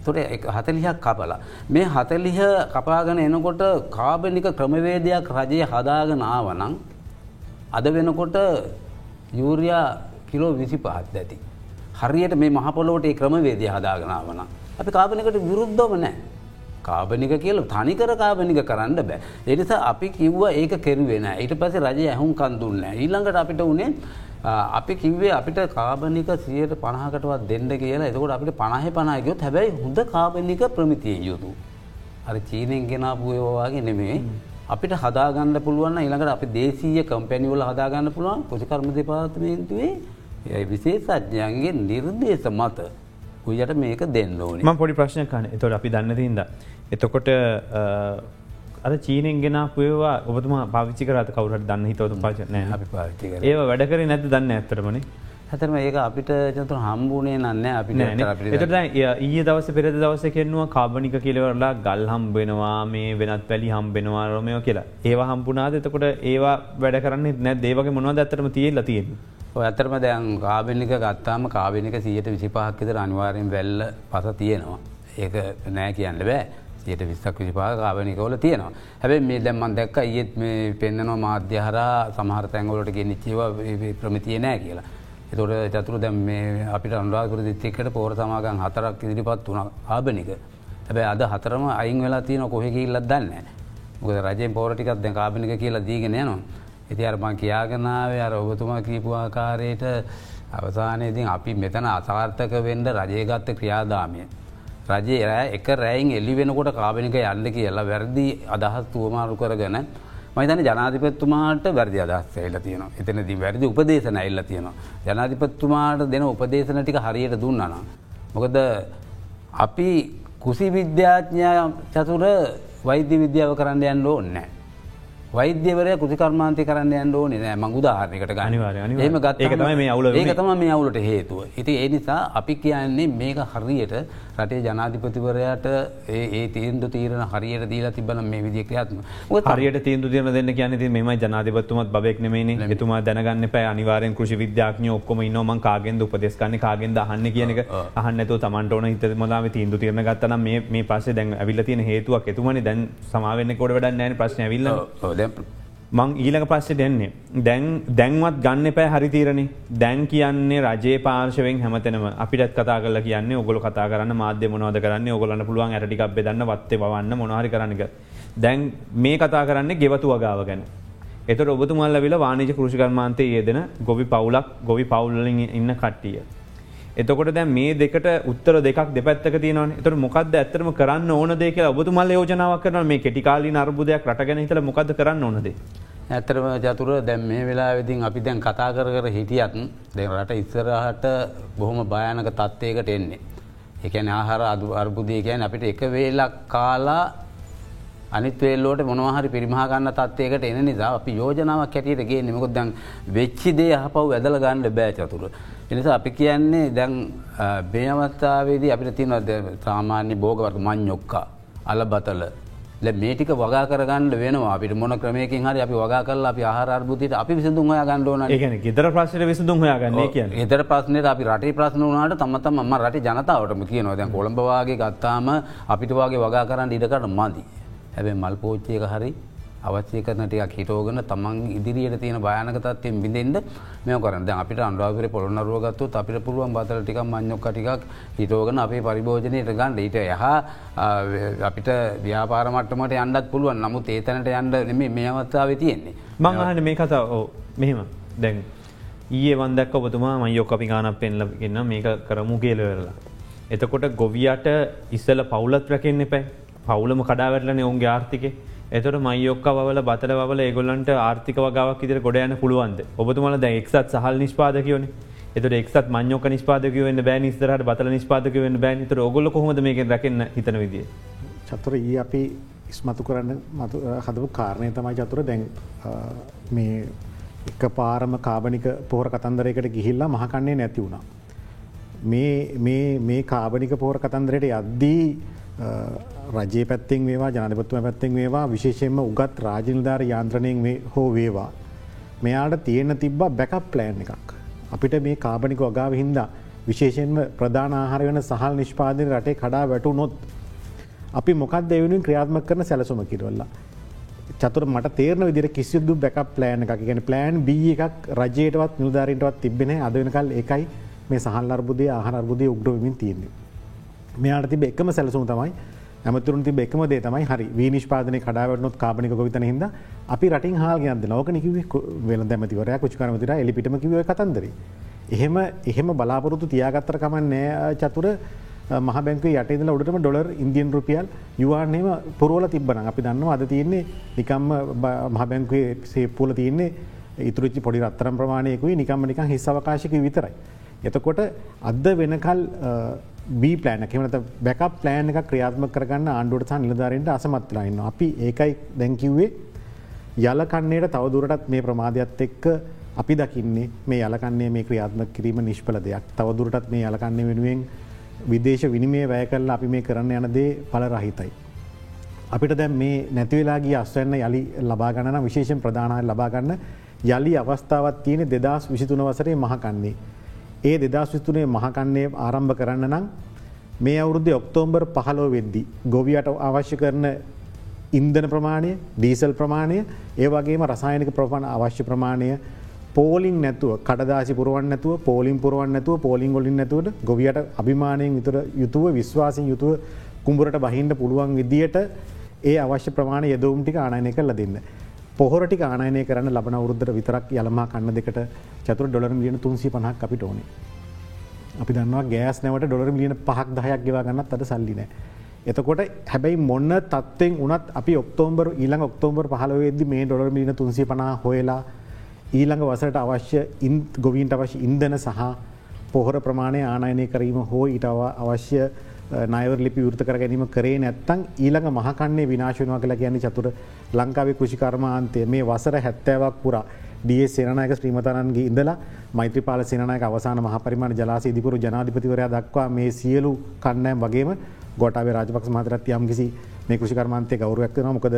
තොර හතලිහක් කපලා. මේ හතලිහ කපාගෙන එනකොට කාබනික ක්‍රමවේදයක් රජය හදාගෙන ආවනං අද වෙනකොට යූරයා කිලෝ විසි පහත් ඇති. හරියට මේ මහපොලෝට ඒ ක්‍රමවේදය හදාගෙනාවන. අපි කාබනිකට විරුද්ධව නෑ. කාබනික කියල තනිකර කාබනික කරන්න බෑ. එනිසා අපි කිව්ව ඒක කෙරුවෙන ඊට පස රජය ඇහුම් කන්දුන්න. ඊළඟට අපිට වනේ අපි කිව්වේ අපිට කාබනික සියයට පණහකටවත් දෙන්න කියලා. එතකොට අපිට පණහ පනායකොත් හැබැයි හොඳ කාබනික ප්‍රමිතිය යුතු. අර චීනෙන් ගෙනාපුයෝවාගේ නෙමේ අපිට හදාගන්න පුළුවන් ඉළඟට අපි දේශීය කම්පැනිවල හදාගන්න පුළුවන් පොසිකර්ම දෙපාර්තමේන්තුවේ විශේෂඥයන්ගේ නිර්දේශ මත. කුයියට මේක දෙන්න ඕනි? ම පොඩි ප්‍රශ්න කන එතොට අපි දන්න තින්ද. එතකොට අර චීනෙන් ගෙන පයවා ඔබතුම පාවිච්චි කරත කවුරට දන්න හිතවතු පාචන අපි පාවිච්චි කර. ඒ වැඩකර නැති දන්න ඇතරමනේ හැතරම ඒක අපිට චතුර හම්බුණේ නන්න අපිට එතට ඒ දවස පෙර දවස කෙන්නවා කාබනික කියලවරලා ගල් හම්බෙනවා මේ වෙනත් පැලි හම්බෙනවා රොමයෝ කියලා. ඒවා හම්පුනාද එතකොට ඒවා වැඩ කරන්න නැ දේවගේ මොනවද ඇතරම තියල්ල තියෙන ඇතරම දැන් කාබනික ගත්තාම කාබනික සියට විසිපහක්කිතර අනිවාරයෙන් වැල්ල පස තියෙනවා. ඒක නෑ කියන්න බෑ සියට විස්සක් විසිපා කාබනිකවල තියෙනවා. හැබැ මේ දැම්මන් දැක්ක ඒත් මේ පෙන්න්නනවා මාධ්‍යහර සමහර තැන්ගොලට ගෙනනිච්චව ප්‍රමිතිය නෑ කියලා. එතොට චතුර දැම් මේ අපිට අන්රාකර දිත්තෙකට පෝර සමාගන් හතරක් ඉදිරිපත් වුණ ආබනික. හැබැ අද හතරම අයින් වෙලා තියන කොහෙක ඉල්ලත් දන්න මොකද රජයෙන් පෝරටිකත් දැ කාබනික කියලා දීගෙන නවා ඇති අරමන් කියාගෙනාවේ අර ඔබතුමා කීපු ආකාරයට අවසානයේදී අපි මෙතන අසාර්ථක වෙන්ඩ රජයගත්ත ක්‍රියාදාමය. රජයේ රෑ එක රැයින් එල්ලි වෙනකොට කාබනික යන්න කියලා වැරදි අදහස් තුවමාරු කරගන මයිතන ජනාධිපත්තුමාට වැරදි අදහස් එල්ල තියන එතනති වැරදි උපදේශන එල්ල තියෙනවා. ජනාධිපත්තුමාට දෙන උපදේශන ටික හරියට දුන්නන. මොකද අපි කුසි විද්‍යාඥා චතුර වෛද්‍ය විද්‍යාව කරන්න යන්න ඕන්නෑ. වෛද්‍යවරය කෘතිකර්මාන්තය කරන්න යන්න ඕනේ නෑ මං උදාහරණයකට අනිවාර්ය, අනිවාර්ය. ඒම ගත් ඒක තමයි මේ අවුල ඒක තම මේ අවුලට හේතුව. ඉති ඒ නිසා අපි කියන්නේ මේක හරියට රටේ ජනාධිපතිවරයාට ඒ තීන්දු තීරණ හරියට දීලා තිබන මේ විදිිය ක්‍රියාත්ම හරියට තීන්දු තියන දෙන්න කියන ති මෙම ජනාධපත්තුමත් බෙක් නෙමේ එතුමා දැනගන්න පැ අනිවාරෙන් කෘෂි විද්‍යාඥ ඔක්කොම නොම කාගෙන්ද උපදෙස්කන්න කාගෙන්ද අහන්න කියනක අහන්නතු තමන්ට ඕන හිත මොදාම තීන්දු තිරන ගත්තන මේ පස්සේ දැන් ඇවිල්ල තියෙන හේතුවක් එතුමනි. දැන් සමාවෙන්න කොට වැඩ නෑන ප්‍රශ්න විල්ල මං ඊළඟ පස්සේ දෙන්නේ. දැන් දැන්වත් ගන්න පෑ හරිතීරණ දැන් කියන්නේ රජේ පාර්ශවෙන් හැමතනම අපිට කතා කල කියන්න ඔගොල කතා කරන්න මාධ්‍ය මොනවද කරන්න ඔගොලන්න පුළුවන් ඇටිකක් බෙදන්න වත්තේ වන්න මොනහරි කරන්නක. දැන් මේ කතා කරන්න ගෙවතු වගාව ගැන. එත ඔබතුමල්ල විල වානිජ කෘෂිකර්මාන්තය යෙදෙන ගොවි පවුලක් ගොවි පවුල්ලින් ඉන්න කට්ටිය. එතකොට දැ මේ දෙකට උත්තර දෙක් දෙපැත්තක තියන එතට මොකද ඇතරම කරන්න ඕන දෙක ඔබතුමල් යෝජනාවක් කරන මේ කෙටිකාලි අර්බුදයක් රටගෙන හිතල මොකද කරන්න ඕනද. ඇතරම චතුර දැම් මේ වෙලා වෙදින් අපි දැන් කතා කර කර හිටියත් දෙ රට ඉස්සරහට බොහොම භයානක තත්ත්වයකට එන්නේ. එකන ආහාර අදු අර්බුදය කියැන අපිට එක වේලක් කාලා අනිත්වේල්ලෝට මොනවහරි පිරිමහගන්න තත්වයකට එන නිසා අපි යෝජනාවක් කැටියටගේ නිමකොත් දැන් වෙච්චිදේ හපව් ඇදල ගන්න බෑ චතුර. එනිසා අපි කියන්නේ දැන් බේනවත්තාවේදී අපිට තියනවද සාමාන්‍ය බෝගවට මං යොක්කා අල බතල මේටික වගා කරගන්න වෙනවා. අපිට මොන ක්‍රමයකින් හරි අපි වගා කරලා අපි ආහාරබුතිට අපි විසඳුන් හොයා ගන්නඩෝන ඒන ගෙදර ප්‍රශ්න විසඳුන් හොයාගන්න කිය එතර ප්‍රශ්නයට අපි රටේ ප්‍රශ්න වනාට තමතම ම රට ජනතාවටම කියනවා. දැන් කොළඹවාගේ ගත්තාම අපිට වගේ වගා කරන්න ඉඩකට මදි. හැබැ මල් පෝච්චයක හරි අවශ්‍ය කරන ටියක් හිටෝගන තමන් ඉදිරියට තියෙන භයනක තත්වයෙන් බිඳෙන්ට මෙ කරන්න. අපිට අන්රාවර පොළොන්නරුවගත්තු අපිට පුළුවන් බතල ටික මං්යොක්ක ටිකක් හිටෝගන අපේ පරිභෝජනයට ගන්න. ඊට යහ අපිට ව්‍යාපාරමට්ටමට යන්නත් පුළුවන්. නමුත් ඒතනට යන්න නෙමේ මේ අවත්තාව තියෙන්නේ. මං අහන මේ කතා ඕ මෙහෙම. දැන් ඊයේ වන්දක් ඔබතුමා මයොක් අපි ගානක් පෙන්ලගන්න මේක කරමු කියලවෙරලා. එතකොට ගොවියට ඉස්සල පවුලත් රැකෙන්න්න එපැයි. පවුලම කඩාවැටලන ඔවුන්ගේ ආර්ථිකේ. එතට මයොක්ක වල බතල වල ඒගොල්ලන්ට ආර්ථික වගාවක් ඉදිර ගොඩ යන පුළුවන්ද ඔබතුමල ද එක්සත් සහල් නිෂ්පාදකවන එත එක්ත් මංයෝක නිස්පාදකවන්න බෑ නිස්තරට බතල නිස්පාදකවන්න බෑන් තර ඔගොල කොහොද මේක රැකන්න හිතන විදිිය. චතුර ඒ අපි ඉස්මතු කරන්න මතු හදපු කාරණය තමයි චතුර දැන් මේ එක පාරම කාබනික පෝර කතන්දරයකට ගිහිල්ලා මහකන්නේ නැති වුණා. මේ කාබනික පෝර කතන්දරයට යද්දී රජයේ පැත්තිෙන් වේවා ජනපත්තුව පැත්තිෙන් වේවා විශේෂයෙන්ම උගත් රාජනිධාර යාන්ත්‍රණයෙන් හෝ වේවා. මෙයාට තියෙන තිබ්බ බැකප් ප්ලෑන් එකක්. අපිට මේ කාබනික වගාව හින්දා විශේෂයෙන්ම ප්‍රධාන ආහාර වෙන සහල් නිෂ්පාදන රටේ කඩා වැටු නොත්. අපි මොකක් දෙවනින් ක්‍රියාත්ම කරන සැලසුම කිරවල්ලා. චතුර මට තේරන විදිර කිසිදු බැක ප්ලෑන් එකක් ගැන ප්ලෑන් බ එකක් රජයටවත් නිධාරීටවත් තිබෙන අදවෙනකල් එකයි මේ සහල් අර්බුදය ආහරබුදය උග්‍රවමින් තියන්නේ. මෙයාට තිබ එකම සැලසුම් තමයි ඇමතුරුන් තිබ එකම දේ තමයි හරි වී නිෂ්පාදනය කඩාවටනොත් කාපනික ගොවිතන හිද අපි රටින් හාගයන්ද ලෝක නිකිව වෙල දැමතිවරය කුචිකරමතිර එලිපිටම කිව කතන්දර. එහෙම එහෙම බලාපොරොතු තියාගත්තර කමන් නෑ චතුර මහ බැංක යටේදල උඩටම ඩොලර් ඉන්දියන් රුපියල් යවානයම පුරුවල තිබන අපි දන්නවා අද තියන්නේ නිකම්ම මහ බැංකුවේ සේපූල තියන්නේ ඉතුරච්චි පොඩි රත්තරම් ප්‍රමාණයකුයි නිකම්ම නිකන් හිස්සවකාශක විතරයි. එතකොට අද වෙනකල් බී ප්ලෑන එමට බැක ප්ලෑන් එක ක්‍රියාත්ම කරගන්න ආණ්ඩුවට සහ නිලධාරෙන්ට අසමත්ලාන්න අපි ඒකයි දැන්කිව්වේ යලකන්නේට තවදුරටත් මේ ප්‍රමාධයක්ත් එක්ක අපි දකින්නේ මේ යලකන්නේ මේ ක්‍රියාත්ම කිරීම නිෂ්පල දෙයක් තවදුරටත් මේ යලකන්නේ වෙනුවෙන් විදේශ විනිමේ වැය කරල අපි මේ කරන්න යනදේ පල රහිතයි. අපිට දැන් මේ නැතිවෙලාගේ අස්වන්න යළි ලබාගණන විශේෂෙන් ප්‍රධානය ලබාගන්න යළි අවස්ථාවත් තියෙන දෙදස් විසිතුන වසරේ මහකන්නේ. ඒ දෙදස් විස්තුනේ මහකන්නේ ආරම්භ කරන්න නම් මේ අවුරුද්ධ ඔක්තෝම්බර් පහලෝ වෙද්දි. ගොවියට අවශ්‍ය කරන ඉන්දන ප්‍රමාණය ඩීසල් ප්‍රමාණය ඒ වගේම රසායනික ප්‍රපාණ අවශ්‍ය ප්‍රමාණය පෝලිින් නැතුව කඩදාසි පුරුවන් නැතුව පෝලින් පුරුවන් නැතුව පෝලින් ගොලින් නැතුවට ගොවියට අභිමානයෙන් විතර යුතුව විශ්වාසින් යුතුව කුඹරට බහින්ට පුළුවන් විදියට ඒ අවශ්‍ය ප්‍රමාණ යදවම්ටික ආනයනය කරල දෙන්න. පොහොරටි ආනයනය කරන්න ලබන වරුද්ධර විතරක් යළමා කන්න දෙකට චතුර ඩොලර් ලියන තුන්සි පහක් අපිට ඕනේ. අපි දන්නවා ගෑස් නැවට ඩොලර් ලියන පහක් දහයක් ගෙවා ගන්නත් අද සල්ලිනෑ. එතකොට හැබැයි මොන්න තත්වෙන් උනත් අපි ඔක්තෝම්බර් ඊළඟ ඔක්තෝම්බර් පහලවෙදදි මේ ඩොලර් මිලින තුන්සි පනා හොයලා ඊළඟ වසට අවශ්‍ය ගොවීන්ට අවශ්‍ය ඉන්දන සහ පොහොර ප්‍රමාණය ආනයනය කරීම හෝ ඊට අවශ්‍ය නයවර ලිපි වෘත කර ගැනීම කරේ නැත්තං ඊළඟ මහකන්නේ විනාශනවා කළ කියන්නේ චතුර ලංකාවේ කෘෂිකර්මාන්තය මේ වසර හැත්තෑවක් පුරා ඩිය සේනයක ශ්‍රීමතරන්ගේ ඉඳලා මෛත්‍රපාල සේනයක අවසාන මහපරිමාණ ජලාස ඉදිපුරු ජනාධිපතිවරයා දක්වා මේ සියලු කන්නෑම් වගේම ගොටාවේ රාජපක්ෂ මහතරත් යම් කිසි මේ කෘෂිකර්මාන්තය ගෞරවක්වන මොකද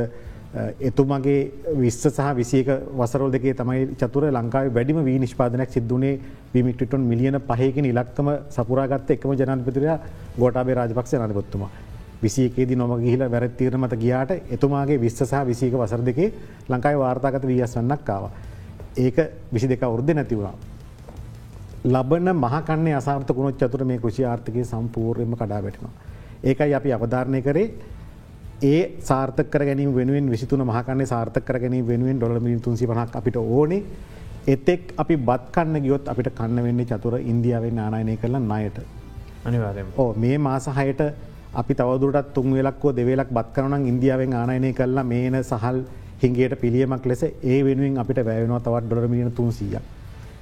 එතුමගේ විස්ස සහ විසියක වසරල් දෙකේ තමයි චතුර ලංකාව වැඩිම වී නිෂ්පාදනයක් සිද්ධුනේ විමිටිටොන් මිලියන පහයකින් ඉලක්කම සපුරාගත්ත එකම ජනපතිරයා ගොටාබේ රාජපක්ෂ නතිපොත්තුමා. විසියකේද නොම ගිහිල වැරත්තීර මත ගියාට එතුමාගේ විස්ස සහ විසික වසර දෙකේ ලංකායි වාර්තාගත වීස් වන්නක් කාව. ඒක විසි දෙක වෘද්ධ නැතිවුණා. ලබන මහකන්නේ අසාර්ථකුණොත් චතුර මේ කෘෂි ආර්ථකය සම්පූර්යම කඩා වැටෙනවා. ඒකයි අපි අවධාරණය කරේ ඒ සාර්ථක ගැනීම වෙනුවෙන් විසිතුන මහකන්නේ සාර්ථක කර ගැනීම වෙනුවෙන් ඩොල මිලි තුන්සි පහක් අපිට ඕනේ එතෙක් අපි බත් කන්න ගියොත් අපිට කන්න වෙන්නේ චතුර ඉන්දියාවෙන් ආනායනය කරලා ණයට. අනිවාරය ඕ මේ මාසහයට අපි තවදුරටත් තුන් වෙලක්කෝ දෙවලක් බත් කරනන් ඉන්දියාවෙන් ආනයනය කරලා මේන සහල් හිංගේට පිළියමක් ලෙස ඒ වෙනුවෙන් අපිට වැෑවෙනවා තවත් ඩොර මිලියන තුන්සීය.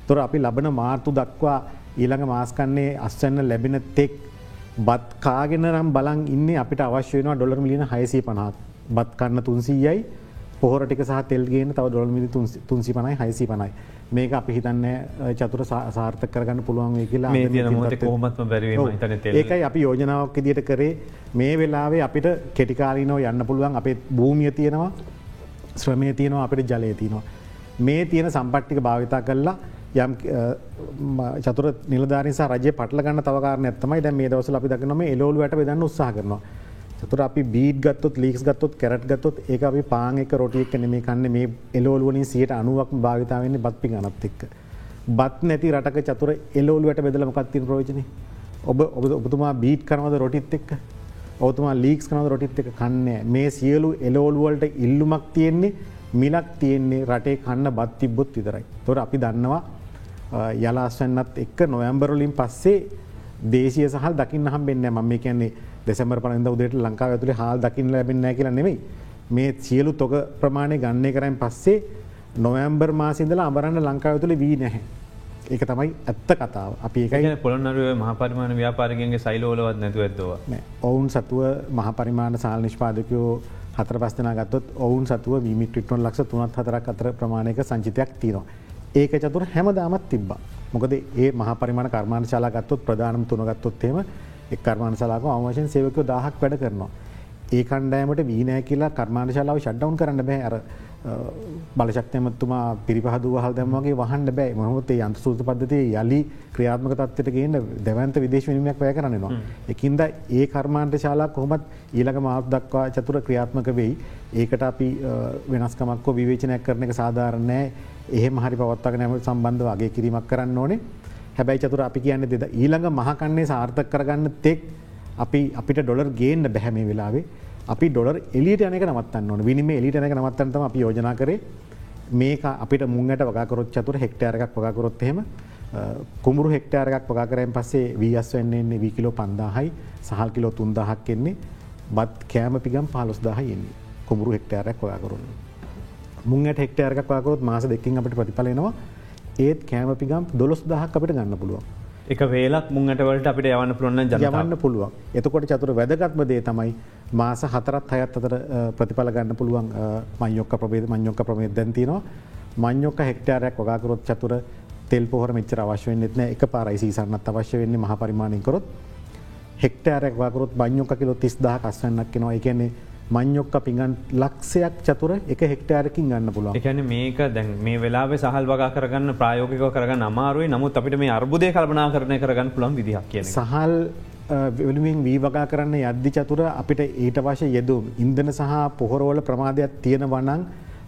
තොර අපි ලබන මාර්තු දක්වා ඊළඟ මාස්කන්නේ අස්වන්න ලැබෙන තෙක් බත් කාගෙන නම් බලන් ඉන්න අපිට අවශ්‍යයන ඩොලර් මිලියන හයසී පනහත් බත් කන්න තුන්සීයයි. පොහොරටික සහ තෙල්ගෙන තව ඩොල් මිලි තුන්සි පනයි හයිසි පනයි මේක අපි හිතන්න චතුර සාර්ථක කරගන්න පුළුවන් කියලා කොමත්ම බැරි ඒකයි අපි යෝජනාවක් දිට කරේ. මේ වෙලාවේ අපිට කෙටිකාලීනෝ යන්න පුළුවන් අපේ භූමිය තියෙනවා ශ්‍රමය තියෙනවා අපිට ජලය තියෙනවා. මේ තියෙන සම්පට්ටික භාවිතා කරලා යම් චතුර නිලධාරනිසා රජ පටලගන්න තවකාරන ඇත්තමයි දැ මේ දවස අපි දක්නම එලෝල් වැට වෙදන්න උත්සා කරනවා. චතුර අපි බීඩ් ගත්තොත් ලික්ස් ගත්තොත් කැරට් ගත්තොත් ඒ අපි පාංක රොටියක් නෙමේ කන්න මේ එලෝල්වලින් සියට අනුවක් භාවිතාවන්නේ බත්පි ගනත් එක්ක. බත් නැති රටක චතුර එලෝල්වට බෙදල මොකත්තින ප්‍රෝජන ඔබ ඔබ ඔබතුමා බීට් කරනවද රොටිත් එක්ක ඔතුමා ලීක්ස් කනද රොටිත් එක කන්නේ මේ සියලු එලෝල්වලට ඉල්ලුමක් තියෙන්නේ මිලක් තියෙන්නේ රටේ කන්න බත් තිබ්බොත් විතරයි. තොර අපි දන්නවා යලාස්වන්නත් එක්ක නොයම්බරලින් පස්සේ දේශය සහල් දකින්න හම් වෙන්න ම මේ කියන්නේ දෙසැමර පලඳ උදේට ලංකාව ඇතුළේ හල් දකින්න ලැබෙන්න කියලා නෙවෙයි මේ සියලු තොක ප්‍රමාණය ගන්නේ කරයින් පස්සේ නොවම්බර් මාසිදල අමරන්න ලංකාව තුළ වී නැහැ. ඒක තමයි ඇත්ත කතාව. අපි ඒකයි පොළොන්නරුව මහපරිමාණ ව්‍යාපාරගෙන්ගේ සයිලෝලවත් නැතු ඇත්දව ඔවුන් සතුව මහපරිමාණ සාල් නිෂ්පාදකයෝ හතර පස්සන ගත්තොත් ඔවුන් සතුව විමිටිටොන් ලක්ෂ තුනත් හතරක් අතර ප්‍රමාණයක සංචිතයක් තිනවා. ඒක චතුර හැමදාමත් තිබ්බා. මොකද ඒ මහපරිමාණ කර්මාණ ශලා ගත්තොත් ප්‍රධානම තුනගත්තොත්තේම එක් කර්මාණ සලාක අවවශයෙන් සේවකව දහක් වැඩ කරනවා. ඒ කණ්ඩෑමට වීනෑ කියලා කර්මාණ ශලාව ෂඩ්ඩවන් කරන්න බෑ අර බලශක්තයමත්තුමා පිරිපහදු වහල් දැමගේ වහන්න බෑ. මහොතේ අන්ත සූත පද්ධතිය යලි ක්‍රියාත්මක තත්වයට ගන්න දැවන්ත විදේශ විනිමයක් වැය කරන්නවා. එකින්ද ඒ කර්මාන්ට ශාලා කොහොමත් ඊළඟ මාත් දක්වා චතුර ක්‍රියාත්මක වෙයි. ඒකට අපි වෙනස්කමක්කෝ විවේචනයක් කරන එක සාධාරණෑ එහෙම හරි පවත්වක නැම සම්බන්ධ වගේ කිරීමක් කරන්න ඕනේ. හැබැයි චතුර අපි කියන්න දෙද ඊළඟ මහකන්නේ සාර්ථක කරගන්න තෙක් අපි අපිට ඩොලර් ගේන්න බැහැමේ වෙලාවේ අපි ඩොලර් එලියට යනක නවත්තන්න ඕන. විනිම එලිට යනක නවත්තන්තම අපි යෝජනා කරේ. මේක අපිට මුංගට වගකරොත් චතුර හෙක්ටාරයක් වගකරොත් එහෙම කුමරු හෙක්ටාරයක් වගකරයෙන් පස්සේ වීස් වෙන්නන්නේ වී කිලෝ පන්දාහයි සහල් කිලෝ තුන්දාහක් එන්නේ බත් කෑම පිගම් පාලොස් දාහ එන්නේ කුමරු හෙක්ටාරයක් වගකරුන්නේ මුන්ට හෙක්ටරක් වකොත් මාස දෙකින් අපට ප්‍රතිඵලනවා ඒත් කෑම පිගම් දොස් දහක් අපට ගන්න පුළුවන්. එක වේලක් මුංගටවලට අපිට යවන්න පුළොන්න ජනතාව. යවන්න පුළුවන්. එතකොට චතුර වැදගත්ම දේ තමයි මාස හතරත් හයත් අතර අ, ප්‍රතිඵල ගන්න පුළුවන් මංයොක්ක ප්‍රබේද මංයොක්ක ප්‍රමේ දැන්තිනවා මංයොක්ක හෙක්ටාරයක් වගාකරොත් චතුර තෙල් පොහර මෙච්චර අවශ්‍ය වෙන්නෙත්න එක පාරයිසි සන්නත් අවශ්‍ය වෙන්නේ මහ පරිමාණයකොරොත් හෙක්ටාරයක් වකරොත් බංයොක්ක කිලො තිස් දහ කස්වන්නක් කෙනවා එකන්නේ මංයොක්ක පිඟන් ලක්ෂයක් චතුර එක හෙක්ටාරකින් ගන්න පුළුවන්. එකන මේක දැන් මේ වෙලා සහල් වගා කරගන්න ප්‍රයෝගක කරගන්න අමාරුවේ නමුත් අපිට මේ අර්බුදය කල්පනා කරණය කරගන්න පුළන් විදිහක් කියන සහල් වෙනුවෙන් වී වගා කරන්න යද්දි චතුර අපිට ඊට වශය යෙදුම්. ඉන්දන සහ පොහොරවල ප්‍රමාදයක් තියෙන වනං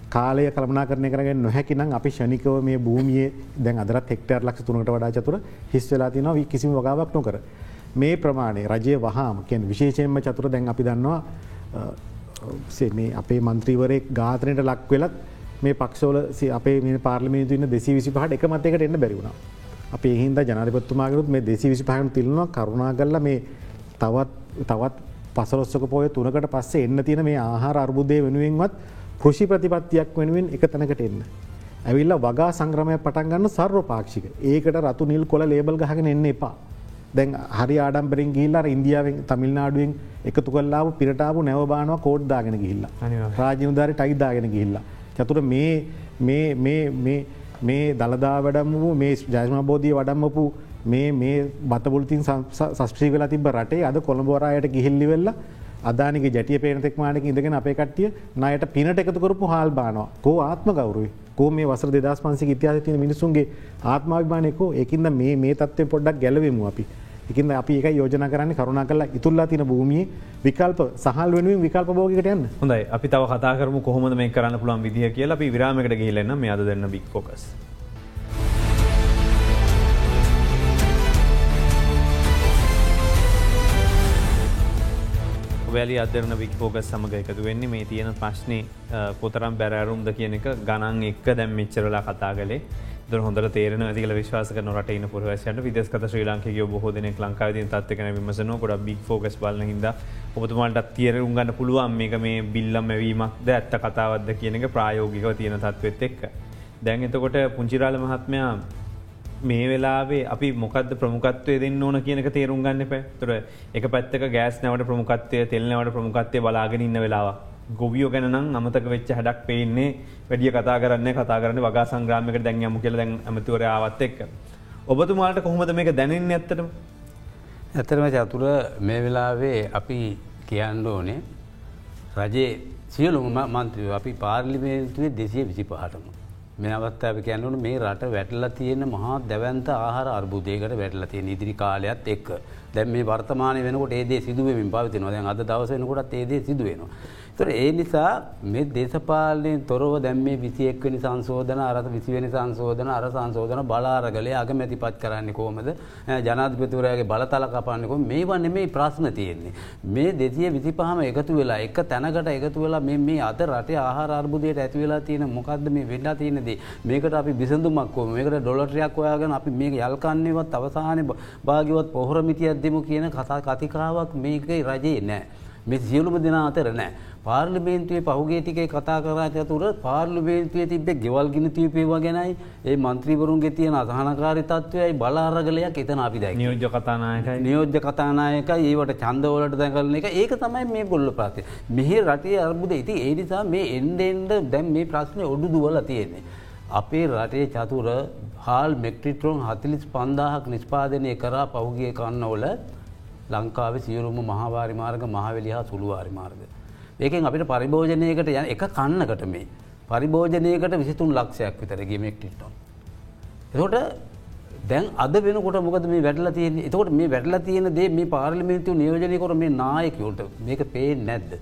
කාලය කළමනා කරනය කරගෙන නොහැකිනම් අපි ෂණිකව මේ භූමිය දැන් අදරත් හෙක්ටර් ලක්ෂ තුනට වඩා චතුර හිස්වෙලා තිනවා කිසිම වගාවක් නොකර. මේ ප්‍රමාණය රජය වහාම කියෙන් විශේෂයෙන්ම චතුර දැන් අපි දන්නවා මේ අපේ මන්ත්‍රීවරයෙක් ගාතනයට ලක් වෙලත් මේ පක්ෂෝල අපේ මේ පාර්ලිමේතුන්න දෙසි විසි පහට එක මතයකට එන්න බැරිවුණ. අපේ හින්ද ජනපත්තුමාගරුත් මේ දෙසි විසි පහන තිල්නවා කරුණා කරල මේ තවත් තවත් පසලොස්සක පොය තුනකට පස්සේ එන්න තියෙන මේ ආහාර අර්බුදය වෙනුවෙන්වත් කෘෂි ප්‍රතිපත්තියක් වෙනුවෙන් එක තැනකට එන්න. ඇවිල්ල වගා සංග්‍රමය පටන්ගන්න සර්ව පාක්ෂික ඒකට රතු නිල් කොල ලේබල් ගහගෙන එන්න එපා. දැන් හරි ආඩම්බරින් ගිල්ලා ඉන්දියාවෙන් තමිල්නාඩුවෙන් එකතු කල්ලාව පිරටාව නැවබානව කෝඩ්දාගෙන ගිහිල්ලා. රාජමුදාරි ටයිදාගෙන ගිහිල්ලා. චතුර මේ මේ දළදා වැඩම් වූ මේ ජයම බෝධී වඩම්මපු මේ මේ බතබුලතින් සස්ත්‍රී වෙලා තිබ රටේ අද කොළඹවරයට ගිහිල්ලි වෙල්ලා අදානික ජටිය පේනතෙක් මානක ඉඳගෙන අපේ කට්ටිය නයට පිනට එකතුකරපු හල් බානවා. කෝ ආත්ම ගෞරුයි කෝ මේ වසර දෙදස් පන්සි ඉතිහාස තින මිනිසුන්ගේ ආත්මාවිමානයකෝ ඒකින්ද මේ මේ තත්වය පොඩ්ඩක් ගැලවෙමු අපි එකන්න අපි එක යෝජන කරන්න කරුණා කලා ඉතුල්ලා තින භූමිය විකල්ප සහල් වෙනුවෙන් විකල්ප බෝගකට යන්න. හොඳයි. අපි තව කතාකරම කොහොමද මේ කරන්න පුළුවන් විදිහ කියලා. අපි විරාමකට ගහිලන්න මේ අද දෙන්න බික්කෝකස්. වැලි අදරන වික්‍පෝග සමඟ එකතු වෙන්නේ. මේ තියෙන ප්‍රශ්නය කොතරම් බැරෑරුම්ද කියන එක ගණන් එක්ක දැම් මෙච්චරලා කතා කලේ ද හොඳ තේරන ඇතිල විශවාසක නොට න පුරවශයට විදස්කත ශ්‍රී ලංකගේ බොහෝදන ලංකාද තත්කන විමසන කොට බික් ෆෝකස් බලන හිද ඔබතුමාට තියරුම් ගන්න පුළුවන් මේක මේ බිල්ලම් මැවීමක්ද ඇත්ත කතාවත්ද කියන එක ප්‍රායෝගිකව තියෙන තත්වත් එක්ක. දැන් එතකොට පුංචිරාල මහත්මයා මේ වෙලාවේ අපි මොකද ප්‍රමුකත්වය දෙන්න ඕන කියනක තේරුම් ගන්න පැ තුර එක පැත්තක ගෑස් නැවට ප්‍රමුකත්වය තෙල්නවට ප්‍රමුකත්වය බලාගෙන ඉන්න වෙලාව. ගොවියෝ ගැනම් අමතක වෙච්ච හැඩක් පේන්නේ වැඩිය කතා කරන්න කතා කරන්න වගා සංග්‍රාමක දැන්යම කියල දැන් ඇමතිවරයාවත් එක්ක. ඔබතුමාට කොහොමද මේක දැනන්න ඇත්තටම. ඇතරම චතුර මේ වෙලාවේ අපි කියන්න ඕනේ රජයේ සියලුම මන්ත්‍රව අපි පාර්ලිමේන්තුවේ දෙසිය විසි පහටම. මේ අවස්ථාව කියන්නවන මේ රට වැටල තියෙන මහා දැවන්ත ආහාර අර්බුදයකට වැටල තියෙන ඉදිරි කාලයක්ත් එක් දැන් මේ වර්තමාන වෙනකොට ඒදේ සිදුවමින් පවතිනවා දැන් අද දවස වෙනකොටත් ඒදේ සිදුවෙනවා. තොර ඒ නිසා මේ දේශපාලනයෙන් තොරව දැම් මේ විසියෙක්වනි සංශෝධන අරත විසිවෙනි සංශෝධන අර සංශෝධන බලාරගලේ අගමැති පත් කරන්න කෝමද ජනාධපතුරයාගේ බලතල කපන්නකො මේ වන්න මේ ප්‍රශ්න තියෙන්නේ. මේ දෙසිය විසිපහම එකතු වෙලා එක තැනකට එකතු වෙලා මේ අත රට ආහාර අර්බුදයට ඇති වෙලා තියෙන මොකක්ද මේ වෙඩා තියෙනදේ මේකට අපි බිසඳුමක්කෝ මේකට ඩොලටරයක් ඔයාගෙන අපි මේ යල්කන්නේවත් අවසාන භාගවත් පොහොරමිතියක් දෙමු කියන කතා කතිකාවක් මේක රජයේ නෑ. මේ සියලුම දෙනා අතර නෑ. පාර්ලිමේන්තුවේ පහුගේ ටිකේ කතා කරා තුර පාර්ලිමේන්තුවේ තිබ්බේ ගෙවල් ගිනි තියපේවා ගැනයි ඒ මන්ත්‍රීවරුන්ගේ තියෙන අසහනකාරී තත්ත්වයයි බලාරගලයක් එතන අපි දැක්කේ. නියෝජ්‍ය කතානායකයි නියෝජ්‍ය කතානායකයි ඒවට ඡන්දවලට දැකලන එක ඒක තමයි මේ ගොල්ල ප්‍රශ්නේ. මෙහි රටේ අර්බුද ඉතින් ඒ නිසා මේ එන්න එන්න දැන් මේ ප්‍රශ්නේ ඔඩු දුවලා තියෙන්නේ. අපේ රටේ චතුර හාල් මෙක්ට්‍රිට්‍රෝන් හතිලිස් පන්දාහක් නිස්පාදනය කරා පහුගිය කන්නවල ලංකාවේ සියලුම මහවාරි මාර්ග මහවැලි හා සුළුවාරි මාර්ග. ඒකෙන් අපිට පරිභෝජනයකට යන එක කන්නකට මේ. පරිභෝජනයකට විසිතුන් ලක්ෂයක් විතර ගමෙක්ටිට්ටොන්. එතකොට දැන් අද වෙනකොට මොකද මේ වැටලා තියෙන එතකොට මේ වැටලා තියෙන දේ මේ පාර්ලිමේන්තුව නියෝජනය කර මේ නායකයෝට මේක පේ නැද්ද.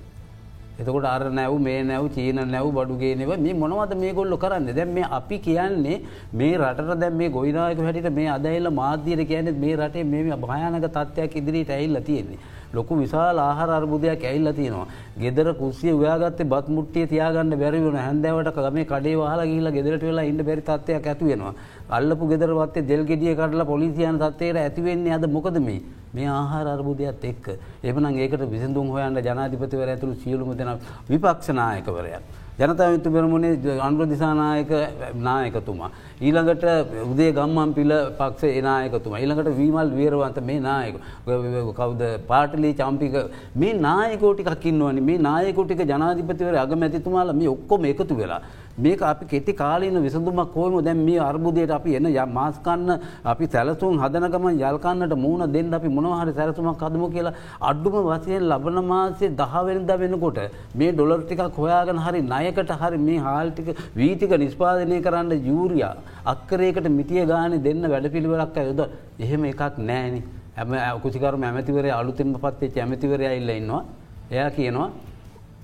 එතකොට අර නැව් මේ නැව් චීන නැව් බඩුගේනව මේ මොනවද මේ ගොල්ල කරන්න දැන් මේ අපි කියන්නේ මේ රට දැන් මේ ගොයිනායක හැටිට මේ අදයිල්ල මාධ්‍යයට කියන මේ රටේ මේ භයානක තත්ත්වයක් ඉදිරිට ඇල්ල තියෙන්නේ. ලොකු විශාල ආහාර අර්බුදයක් ඇල්ල තියෙනවා. ගෙදර කුස්සිය ව්‍යාගත්තේ බත් මුට්ටිය තියාගන්න බැරි වෙන හැන්දෑවට මේ කඩේ වහලා ගිහිල්ලා ගෙදරට වෙලා ඉන්න බැරි තත්ත්වයක් ඇති වෙනවා. අල්ලපු ගෙදර වත්තේ දෙල් ගෙඩිය කඩලා පොලිසියන් තත්ත්වයට ඇති වෙන්නේ අද මොකද මේ? මේ ආහාර අර්බුදයත් එක්ක. එහෙමනම් ඒකට විසඳුම් හොයන්න ජනාධිපතිවරයා ඇතුළු සියලුම දෙනා විපක්ෂ නායකවරයා ජනතාවිතු පෙරමුණේ අන්ුව දිසානායක නායකතුමා. ඊළඟට උදේ ගම්මන් පිල පක්ෂ නායකතුමා. ඊළඟට වීමල් වීරවන්ත මේ නායක. කවද? පාටලි චම්පික. මේ නායකෝටිකක් ඉන්නවනි. මේ නායකොටික ජනාධිපතිවර අගමැතිතුමාල මේ ඔක්කොම එකතු වෙලා. මේක අපි කෙටි කාලීන විසඳුමක් කොහොම දැන් මේ අර්බුදයට අපි එන මාස්කන්න අපි සැලසුම් හදනකම යල්කන්නට මූුණ දෙන්න අපි මොනවහරි සැලසුමක් හදමු කියලා අඩ්ඩුම වසයෙන් ලබන මාසේ දහවෙනිද වෙනකොට මේ ඩොලර් ටිකක් හොයාගෙන හරි ණයකට හරි මේ හාල්ටික වීතික නිස්පාදනය කරන්න යූරියා අක්කරයකට මිටිය ගානේ දෙන්න වැඩපිළිවෙලක් යොද එහෙම එකක් නෑනේ හැම කුසිකරු ඇමතිවරය අලුතෙන්ම පත්තේ ඇමතිවරයා ඉල්ල ඉන්නවා. එයා කියනවා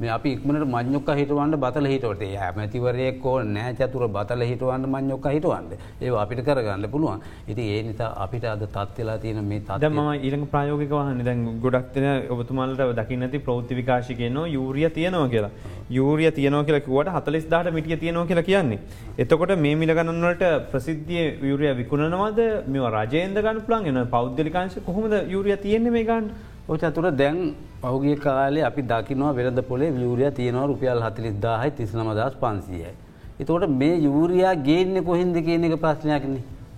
මේ අපි ඉක්මනට මං්ඥොක්ක හිටවන්න බතල හිටවට ඇමතිවරයෙක්කෝ නෑ චතුර බතල හිටවන්න මං්ඥොක්ක හිටවන්න. ඒ අපිට කරගන්න පුළුවන්. ඉති ඒ නිසා අපිට අද තත්වෙලා තියෙන මේ තද ම ඊළඟ ප්‍රයෝගක වහන්න දැන් ගොඩක්තන ඔබතුමල්ට දකින්නති ප්‍රෞති විකාශිකයනවා යුරිය තියනවා කියලා. යුරිය තියනෝ කියලා කිවට හතලිස් දාට මිටිය තියනවා කියලා කියන්නේ. එතකොට මේ මිලගණන්වලට ප්‍රසිද්ධිය යුරිය විකුණනවද? මෙ රජයන්ද ගන්න පුලන් එන පෞද්ගලිකාංශ කොහොමද යුරිය තියන්නේ මේ ගන්න? ඔචතුර දැන් පහුගේ කාලේ අපි දකිනවා වෙරද පොලේ වියූරිය තියෙනවා රුපියල් හතිලිස්දාහයි තිස්නමදස් පන්සියයි. එතකොට මේ යූරයා ගේන්න කොහින්ද කියන එක ප්‍රශ්නයක්න.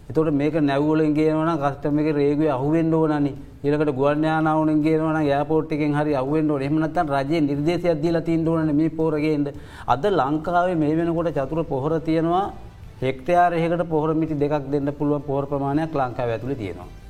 එතකොට මේක නැව්වලින් ගේවන කස්ටම එක රේගුව අහුවෙන් ඕනනි ඒකට ගුවන්්‍යානාවන ගේවන යාපෝට්ටිකෙන් හරි අවෙන් ෝ එමනත්තන් රජය නිර්දේශයක් දීල තින් ඕන මේ පෝරගේන්ද. අද ලංකාවේ මේ වෙනකොට චතුර පොහොර තියෙනවා හෙක්ටයාරයකට පොහරමිටි දෙකක් දෙන්න පුළුව පෝර ප්‍රමාණයක් ලංකාව ඇතුළ තියෙනවා.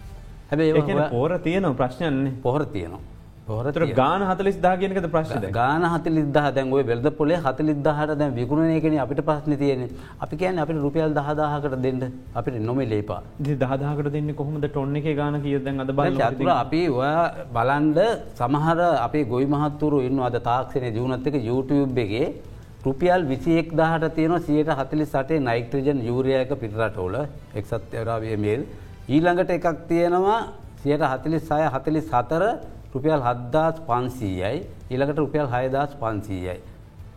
හැබැයි පෝර තියනවා ප්‍රශ්නයන්නේ පොහර තියනවා. පොහරතර ගාන හතලිස් දාගෙනකද ප්‍රශ්න ගාන හතලිදහ දැන් ඔය වෙල්ද පොලේ හතලිදහට දැන් විකුණනයකෙන අපිට ප්‍රශ්න තියෙන අපි කියන අපිට රුපියල් දහදාහකට දෙන්න. අපිට නොමේ ලේපා. දහදාකට දෙන්න කොහොමද? ටොන්න එක ගාන කිය දැන් අද බල චතුර අපි ඔය බලන්ඩ සමහර අපේ ගොයි මහත්තුරු ඉන්න අද තාක්ෂණය ජීවනත් එක YouTube එකේ රුපියල් විසියෙක් දහට තියෙන සියට හතලි සටේ නයිට්‍රජන් යුරයක පිටරටෝල එක්සත් යරාවිය මේල් ඊළඟට එකක් තියෙනවා සියට හතලිස් සය හතලිස් හතර රුපියල් හද්දාස් පන්සීයයි ඊළඟට රුපියල් හයදස් පන්සීයයි.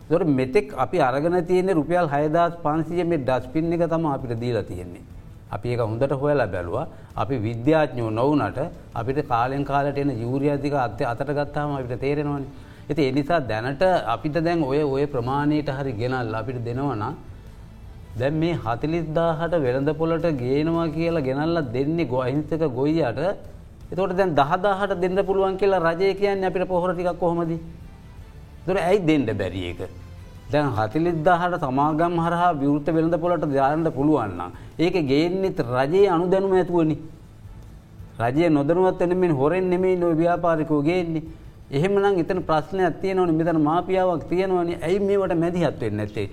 දොට මෙතෙක් අපි අරගෙන තියෙන රුපියල් හයදස් පන්සිය මේ ඩස්පින් එක තම අපිට දීලා තියෙන්නේ. අපි ඒක හොඳට හොයලා බැලවා අපි විද්‍යාඥෝ නොවනට අපිට කාලෙන් කාලට එන යුරියතික අත්‍ය අතට ගත්තාම අපිට තේරෙනවාන. ඇති එනිසා දැනට අපිට දැන් ඔය ඔය ප්‍රමාණයට හරි ගෙනල් අපිට දෙනවනා දැන් මේ හතිලිස්දාහට වෙළඳ පොලට ගේනවා කියලා ගෙනල්ල දෙන්නේ ගො අහිංසක ගොයියට එතකොට දැන් දහදාහට දෙන්න පුළුවන් කියලා රජය කියන්න අපිට පොහොර ටිකක් කොහොමද. දොර ඇයි දෙන්න බැරි එක. දැන් හතිලිද්දාහට සමාගම් හරහා විවෘත වෙළඳ පොලට දාරන්න පුළුවන්න. ඒක ගේන්නෙත් රජයේ අනු දැනුම ඇතුවනි. රජය නොදනුවත් එනමින් හොරෙන් නෙමේ නො ව්‍යාපාරිකෝ ගේන්නේ. එහෙමනම් එතන ප්‍රශ්නයක් තියෙනවන මෙතන මාපියාවක් තියෙනවනි ඇයි මේවට මැදිහත්වෙන්න නැත්තේ.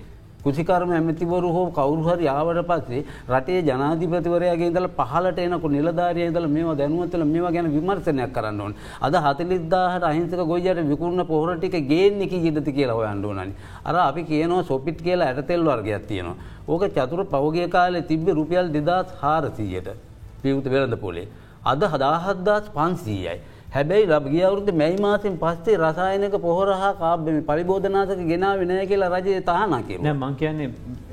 කුසිකර්ම ඇමතිවරු හෝ කවුරුහරි ආවට පස්සේ රටේ ජනාධිපතිවරයාගේ ඉඳලා පහලට එනකො නිලධාරියා ඉඳලා මේවා දැනුවත් වෙලා මේවා ගැන විමර්ශනයක් කරන්න ඕනේ. අද 40000ට අහිංසක ගොයියට විකුණන පොහොර ටික ගේන්නේ කීයදද කියලා හොයන්න ඕනනි. අර අපි කියනවා සොපිට් කියලා ඇටතෙල් වර්ගයක් තියෙනවා. ඕක චතුර පහුගිය කාලේ තිබ්බේ රුපියල් 2400ට. පියුත් වෙළඳ පොලේ. අද 17400යි. හැබැයි ලබ ගිය අවුරුද්ද මැයි මාසෙන් පස්සේ රසායනික පොහොර හා කාබ්‍ය මේ පරිබෝධනාශක ගෙනාවේ නැහැ කියලා රජය තහනම් කිව්වා. නෑ මං කියන්නේ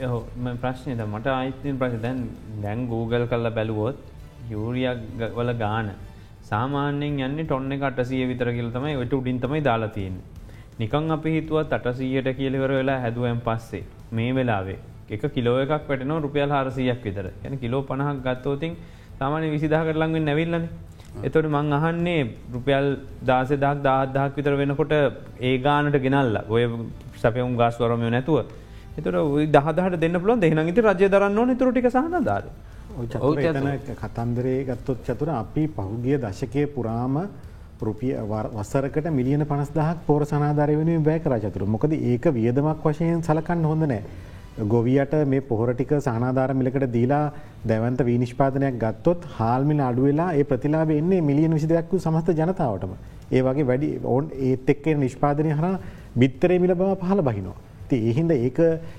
ඔව් මම ප්‍රශ්නේ දැන් මට ආයෙත් තියෙන ප්‍රශ්නේ දැන් දැන් Google කරලා බැලුවොත් යූරියා වල ගාන සාමාන්‍යයෙන් යන්නේ ටොන්න එක අටසිය විතර කියල තමයි වෙට උඩින් තමයි දාලා තියෙන. නිකං අපි හිතුවත් අටසීයට කියලිවර වෙලා හැදුවෙන් පස්සේ මේ වෙලාවේ එක කිලෝ එකක් වැටනෝ රුපියල් හාරසියක් විතර යන කිලෝ පණහක් ගත්තෝතින් සාමාන්‍ය විසිදාහකට ලංවෙන් නැවිල්ලන්නේ එතොට මං අහන්නේ රුපියල් දාසෙ දක් දාදහක් විතර වෙනකොට ඒ ගානට ගෙනල්ල. ඔය සැපවුම් ගස් වරමය නැතුව. එතට දහදහට දෙන්න පුළන් දෙහන ඉති රජය දරන්න ඕන. තුරටික සහනදාර එතන කතන්දරේ ගත්තොත් චතුර අපි පහුගිය දශකය පුරාම රුපිය වසරකට මිලියන පනස්දහක් පෝර සනාධරය වෙන බෑකර චතුර. මොකද ඒක වියදමක් වශයෙන් සලකන්න හොඳ නෑ ගොවියට මේ පොහොරටික සහනාධාර මිලකට දීලා දැවන්ත වීනිෂ්පාදනයක් ගත්තොත් හාල්මිල අඩුවෙලා ඒ ප්‍රතිලාබ එන්නේ මිලියන විසිදයක්කු සමස්ත ජනතාවටම ඒ වගේ වැඩි ඕන් ඒත් එක්කේ නිෂ්පාදනය හර බිත්තරේ මිල බව පහල බහිනවා. ඒහින්ද ඒක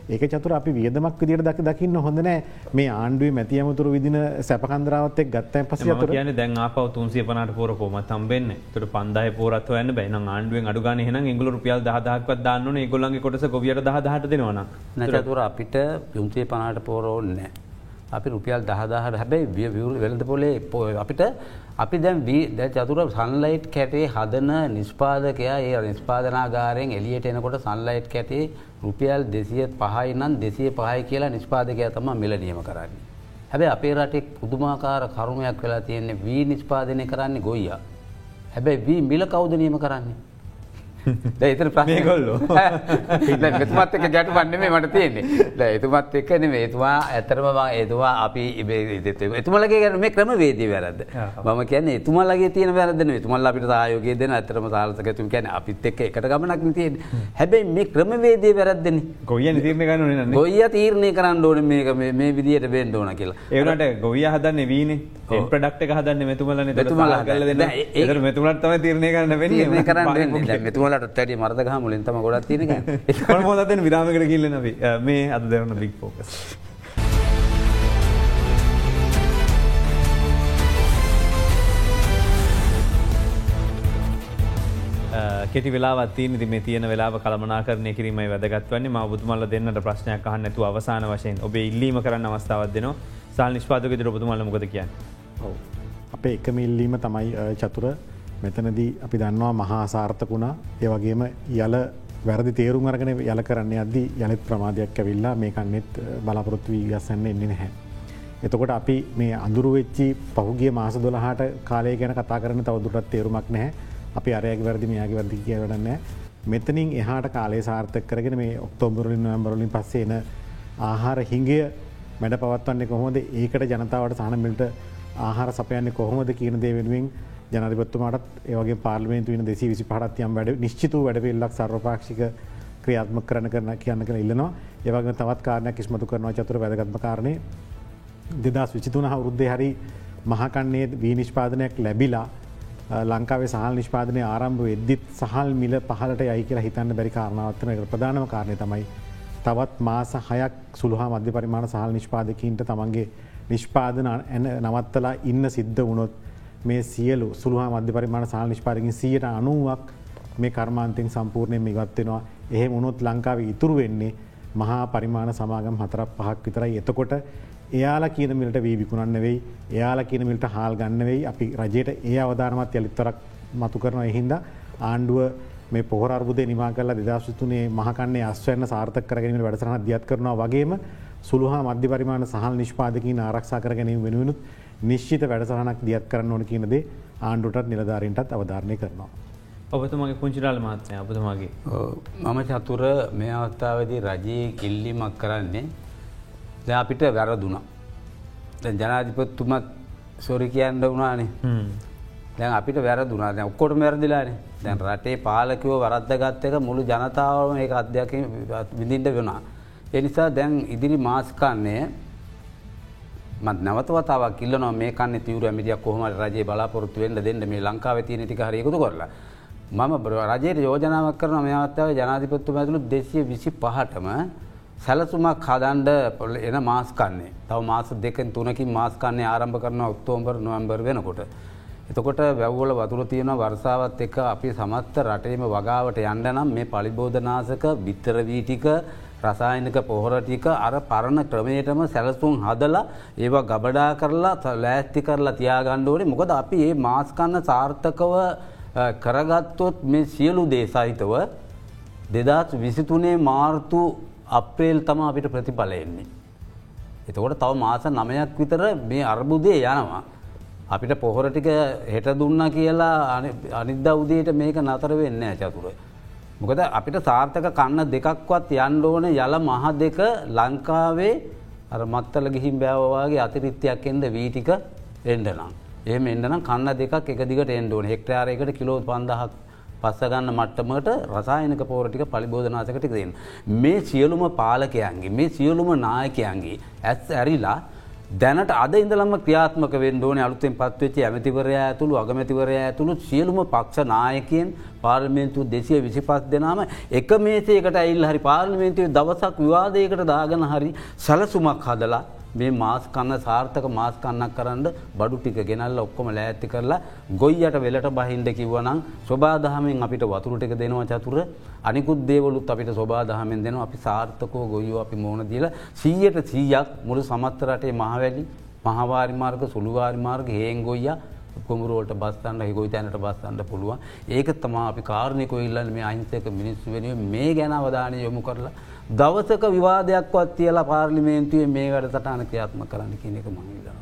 ඒක චතුර අපි වියදමක් විදිට දක් දකින්න හොඳනෑ මේ ආණ්ඩුවේ මැති අමතුර විදින සැපකන්දරාවත්තෙක් ගත්තයි පස තුර කියන දැන් ආපව තුන්සිය පනට පොර පොම තම්බෙන්න තුට පන්දාය පොරත් වන්න බැන ආණ්ඩුවෙන් අඩුගන හෙන ඉංගල රුපියල් දහදක්වත් දන්න ගොලන්ගේ කොටස ගොවියට දහට දෙනවන නැතුර අපිට යුන්තිය පනාට පෝරෝන්නෑ. අපි රුපියල් දහදාහට හැබැයි වියවුල් වෙළඳ පොලේ අපිට අපි දැන් දැ චතුර සන්ලයිට් කැටේ හදන නිස්පාදකයා ඒ නිස්පාදනාගාරයෙන් එලියට එනකොට සන්ලයිට් කැටේ රුපියල් දෙසිය පහයි නම් දෙසිය පහයි කියලා නිෂ්පාදකය තම මිල නියම කරන්නේ. හැබැ අපේ රටේ පුදුමාකාර කරුමයක් වෙලා තියෙන්නේ වී නිෂ්පාදනය කරන්නේ ගොයිය. හැබැයි වී මිල කෞද නියම කරන්නේ. එතන මේගොල්ලෝ. මෙතුමත් එක ගැට වන්න මේ මට තියෙන්නේ. එතුමත් එක්ක නෙමේ එතුමා ඇතරම එතුවා අපි එතුමලගේ ගැන මේ ක්‍රම වේදී වැරද මම කියන්න එතුමල්ලගේ තියන වැරදන තුමල් අපිට ආයෝගේ දෙන ඇතරම සාලසකතුම කියන අපිත් එක්ක එකට ගමනක් තියෙන් හැබැයි මේ ක්‍රම වේදී වැරද්දන. ගොය තීරණ ගන්න ගොයිය තීරණය කරන්න ඕන මේක මේ විදියට බෙන්ඩ ඕන කියලා. ඒනට ගොයිය හදන්න වීන. ප්‍රඩක්් හදන්න මෙතුමලන. මෙතුමලා කල දෙන්න ඒ මෙතුමලත් තම තිරණය කරන්න වෙන්නේ. කරන්න මෙතුමලට ටැඩි මර්දගහ මුලින්තම ගොඩත් තිනක මොදතන විරාමකට කිල්ලන මේ අද දෙවන්න බික් පෝකස්. කෙටි වෙලාවත්තින ති මේ තියෙන වෙලා කළමනාකරණය කිරීමයි වැදගත්වන්නේ ම බුතුමල්ල දෙන්නට ප්‍රශ්නයක් අහන්න ඇතු අවසාන වශයෙන් ඔබේ ඉල්ලීම කරන්න අවස්ථාවත් දෙනවා සල් නිෂ්පාදක දිරපතුමල්ල මොකද කියන්න. අපේ එකම ඉල්ලීම තමයි චතුර මෙතනදී අපි දන්නවා මහා සාර්ථකුණා. ඒ වගේම යල වැරදි තේරුම් අරගෙන යල කරන්න අද්දි යනෙත් ප්‍රමාධයක් ඇවිල්ලා මේ කන්නෙත් බලාපොරොත්තු වී ගස්සන්න එන්නේ නැහැ. එතකොට අපි මේ අඳුරු වෙච්චි පහුගේ මාස දොළහට කාලය ගැන කතා කරන තවදුරත් තේරුමක් නැහැ. අපි අරයක වැරදි මෙයාගේ වැරදි කියවටන්න මෙතනින් එහාට කාලේ සාර්ථක කරගෙන මේ ඔක්තෝබරලින් නොම්බරලින් පස්සේ එන ආහාර හිංගය මැඩ පවත්වන්නේ කොහොමද? ඒකට ජනතාවට සහනමිල්ට ආහාර සපයන්නේ කොහොමද කියන දේ වෙනුවෙන් ජනතිපත්තුමටත් ඒවගේ පාර්ලිමේන්තු වන දෙසි විසි පහත්යම් වැඩ නිශ්චිතු වැඩපිල්ලක් සර්වපාක්ෂික ක්‍රියාත්ම කරන කරන කියන්න කළ ඉල්ලනවා. ඒවගේ තවත් කාරණයක් කිස්මතු කරනවා චතුර වැදගත්ම කාරණය දෙදස් විචිතුන අවුරුද්ධය හරි මහකන්නේ වී නිෂ්පාදනයක් ලැබිලා ලංකාවේ සහල් නිෂ්පාදනය ආරම්භ එද්දිත් සහල් මිල පහලට යයි කියලා හිතන්න බැරි කාරණාවත්වන ප්‍රධානම කාරණය තමයි. තවත් මාස හයක් සුළහා මධ්‍ය පරිමාණ සහල් නිෂ්පාදකින්ට තමන්ගේ නිෂ්පාදන ඇන නවත්තලා ඉන්න සිද්ධ වුණොත් මේ සියලු සුළහා මධ්‍ය පරිමාණ සහල් නිෂ්පාදකින් සියට අනුවක් මේ කර්මාන්තෙන් සම්පූර්ණයෙන් ඉවත්වෙනවා එහෙ මුණොත් ලංකාව ඉතුරු වෙන්නේ මහා පරිමාණ සමාගම් හතරක් පහක් විතරයි. එතකොට එයාලා කියන මිලට වී විකුණන්න වෙයි. එයාලා කියන මිලට හාල් ගන්න වෙයි. අපි රජයට ඒ අවධානමත් යළිත්තරක් මතු කරන එහින්ද ආණ්ඩුව මේ පොහරබුද නිමා කල දෙදශතුනේ මහකන්නේ අස්වන්න සාර්ථක කරගෙන වැඩසරහ දියත් කරනවා වගේම සුළුහා මධ්‍ය පරිමාණ සහල් නිෂ්පාදකින් ආරක්ෂා කර ගැනීම වෙනුවනුත් නිශ්චිත වැඩසහනක් දියත් කරන්න ඕන කියනදේ ආණ්ඩුටත් නිලධාරීන්ටත් අවධාරණය කරනවා. ඔබතුමගේ පුංචිරාල මහත්නය අපතුමගේ. මම චතුර මේ අවස්ථාවදී රජයේ කිල්ලිමක් කරන්නේ ද අපිට වැරදුනා. ජනාධිපත්තුමත් සොරි කියන්න වුණානේ දැන් අපිට වැරදුනා දැන් ඔක්කොට මැරදිලානේ දැන් රටේ පාලකයෝ වරද්ද ගත්ත එක මුළු ජනතාවම ඒ අධ්‍යයක විඳින්ට වෙනවා. එනිසා දැන් ඉදිරි මාස්කන්නේ මත් නවතවතාවක් කිල්ලනවා මේ කන්න තිවර ඇමිටියක් කොහමට රජයේ බලාපොරත්තු වෙන්ට දෙන්න මේ ලංකාව තියන ටික හරියකුතු කරලා. මම රජයට යෝජනාවක් කරන මේ අවත්තාව ජනාධිපත්තු ඇතුළු දෙසිය විසි පහටම සැලසුමක් හදන්ඩ පොල එන මාස්කන්නේ තව මාස දෙකෙන් තුනකින් මාස්කන්නේ ආරම්භ කරන ඔක්තෝම්බර් නොවම්බර් වෙනකොට. එතකොට වැව්වල වතුර තියෙන වර්සාවත් එක අපි සමත්ත රටේම වගාවට යන්න නම් මේ පලිබෝධනාසක විත්තරවීටික රසායනික පොහොරටික අර පරණ ක්‍රමයටම සැලසුම් හදලා ඒවා ගබඩා කරලා ලෑස්ති කරලා තියාගණ්ඩෝනේ මොකද අපි ඒ මාස්කන්න සාර්ථකව කරගත්තොත් මේ සියලු දේසාහිතව දෙදස් විසිතුනේ මාර්තු අප්‍රේල් තම අපිට ප්‍රතිඵලයෙන්නේ. එතකොට තව මාස නමයක් විතර මේ අර්බුදය යනවා. අපිට පොහොර ටික හෙට දුන්න කියලා අනිද්ද උදේට මේක නතර වෙන්න චතුර. මොකද අපිට සාර්ථක කන්න දෙකක්වත් යන්න ඕන යල මහ දෙක ලංකාවේ මත්තල ගිහිම් බෑවවාගේ අතිරිත්‍යයක් එන්ද වීටික එන්ඩනම්. ඒ එන්ඩනම් කන්න දෙකක් එක දිගට එන්ඩෝන හෙක්ටයාරයකට කිලෝ පන්දහක් පස්සගන්න මට්ටමට රසායනක පෝරටික පලිබෝධනාසකට දෙන්න. මේ සියලුම පාලකයන්ගේ මේ සියලුම නායකයන්ගේ ඇස් ඇරිලා දැනට අද ඉඳලම ක්‍රියාත්මක වෙන්ඩෝන අලුතෙන් පත්වෙච්ච ඇමතිවරය ඇතුළු අගමැතිවරය ඇතුළු සියලුම පක්ෂ නායකයෙන් පාර්මේන්තු දෙසිය විසිපස් දෙනාම එක මේසේකට ඇයිල් හරි පාර්ලිමේන්තුව දවසක් විවාදයකට දාගන හරි සැලසුමක් හදලා මේ මාස් කන්න සාර්ථක මාස් කන්නක් කරන්න බඩු ටික ගෙනල්ල ඔක්කොම ලෑඇති කරලා ගොයියට වෙලට බහින්ඩ කිව්වනම් ස්වබාදහමෙන් අපිට වතුරු ටික දෙනවා චතුර. අනිකුත් දේවලුත් අපිට ස්වබාදහමෙන් දෙනවා. අපි සාර්ථකෝ ගොයෝ අපි මෝන දීල සීයට සීයක් මුළු සමත්තරටේ මහවැලි මහවාරිමාර්ග සුළුවාරිමාර්ග හේන් ගොයිය කොමරුවලට බස්තන්න හිගොයි තැනට බස්තන්න පුළුවන්. ඒක තමා අපි කාරණයකො ඉල්ලන්න මේ අහිංසක මිනිස්සු වෙනුව මේ ගැන අවධානය යොමු කරලා දවසක විවාදයක්වත් තියලා පාර්ලිමේන්තුවේ මේ වැඩ සටහන ක්‍රියාත්ම කරන්න කියන එක මහිලනවා.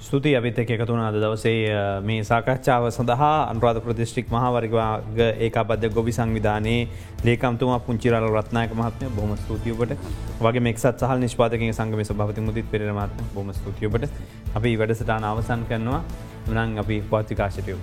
ස්තුති අපිත් එක එකතුනාද දවසේ මේ සාකච්ඡාව සඳහා අන්රාධ ප්‍රතිෂ්ටික් මහවරිවාග ඒකාබද්ධ ගොබි සංවිධානයේ ලේකම්තුමා පුංචිරල රත්නායක මහත්මය බොම ස්තුතියෝට වගේ මෙක්සත් සහ නිෂ්පාතක සංගම සභාති මුදිත් පෙරමත්ම බොම ස්තුතියෝට අපි වැඩසටාන අවසන් කරනවා මනං අපි පාතිකාශටයෝ.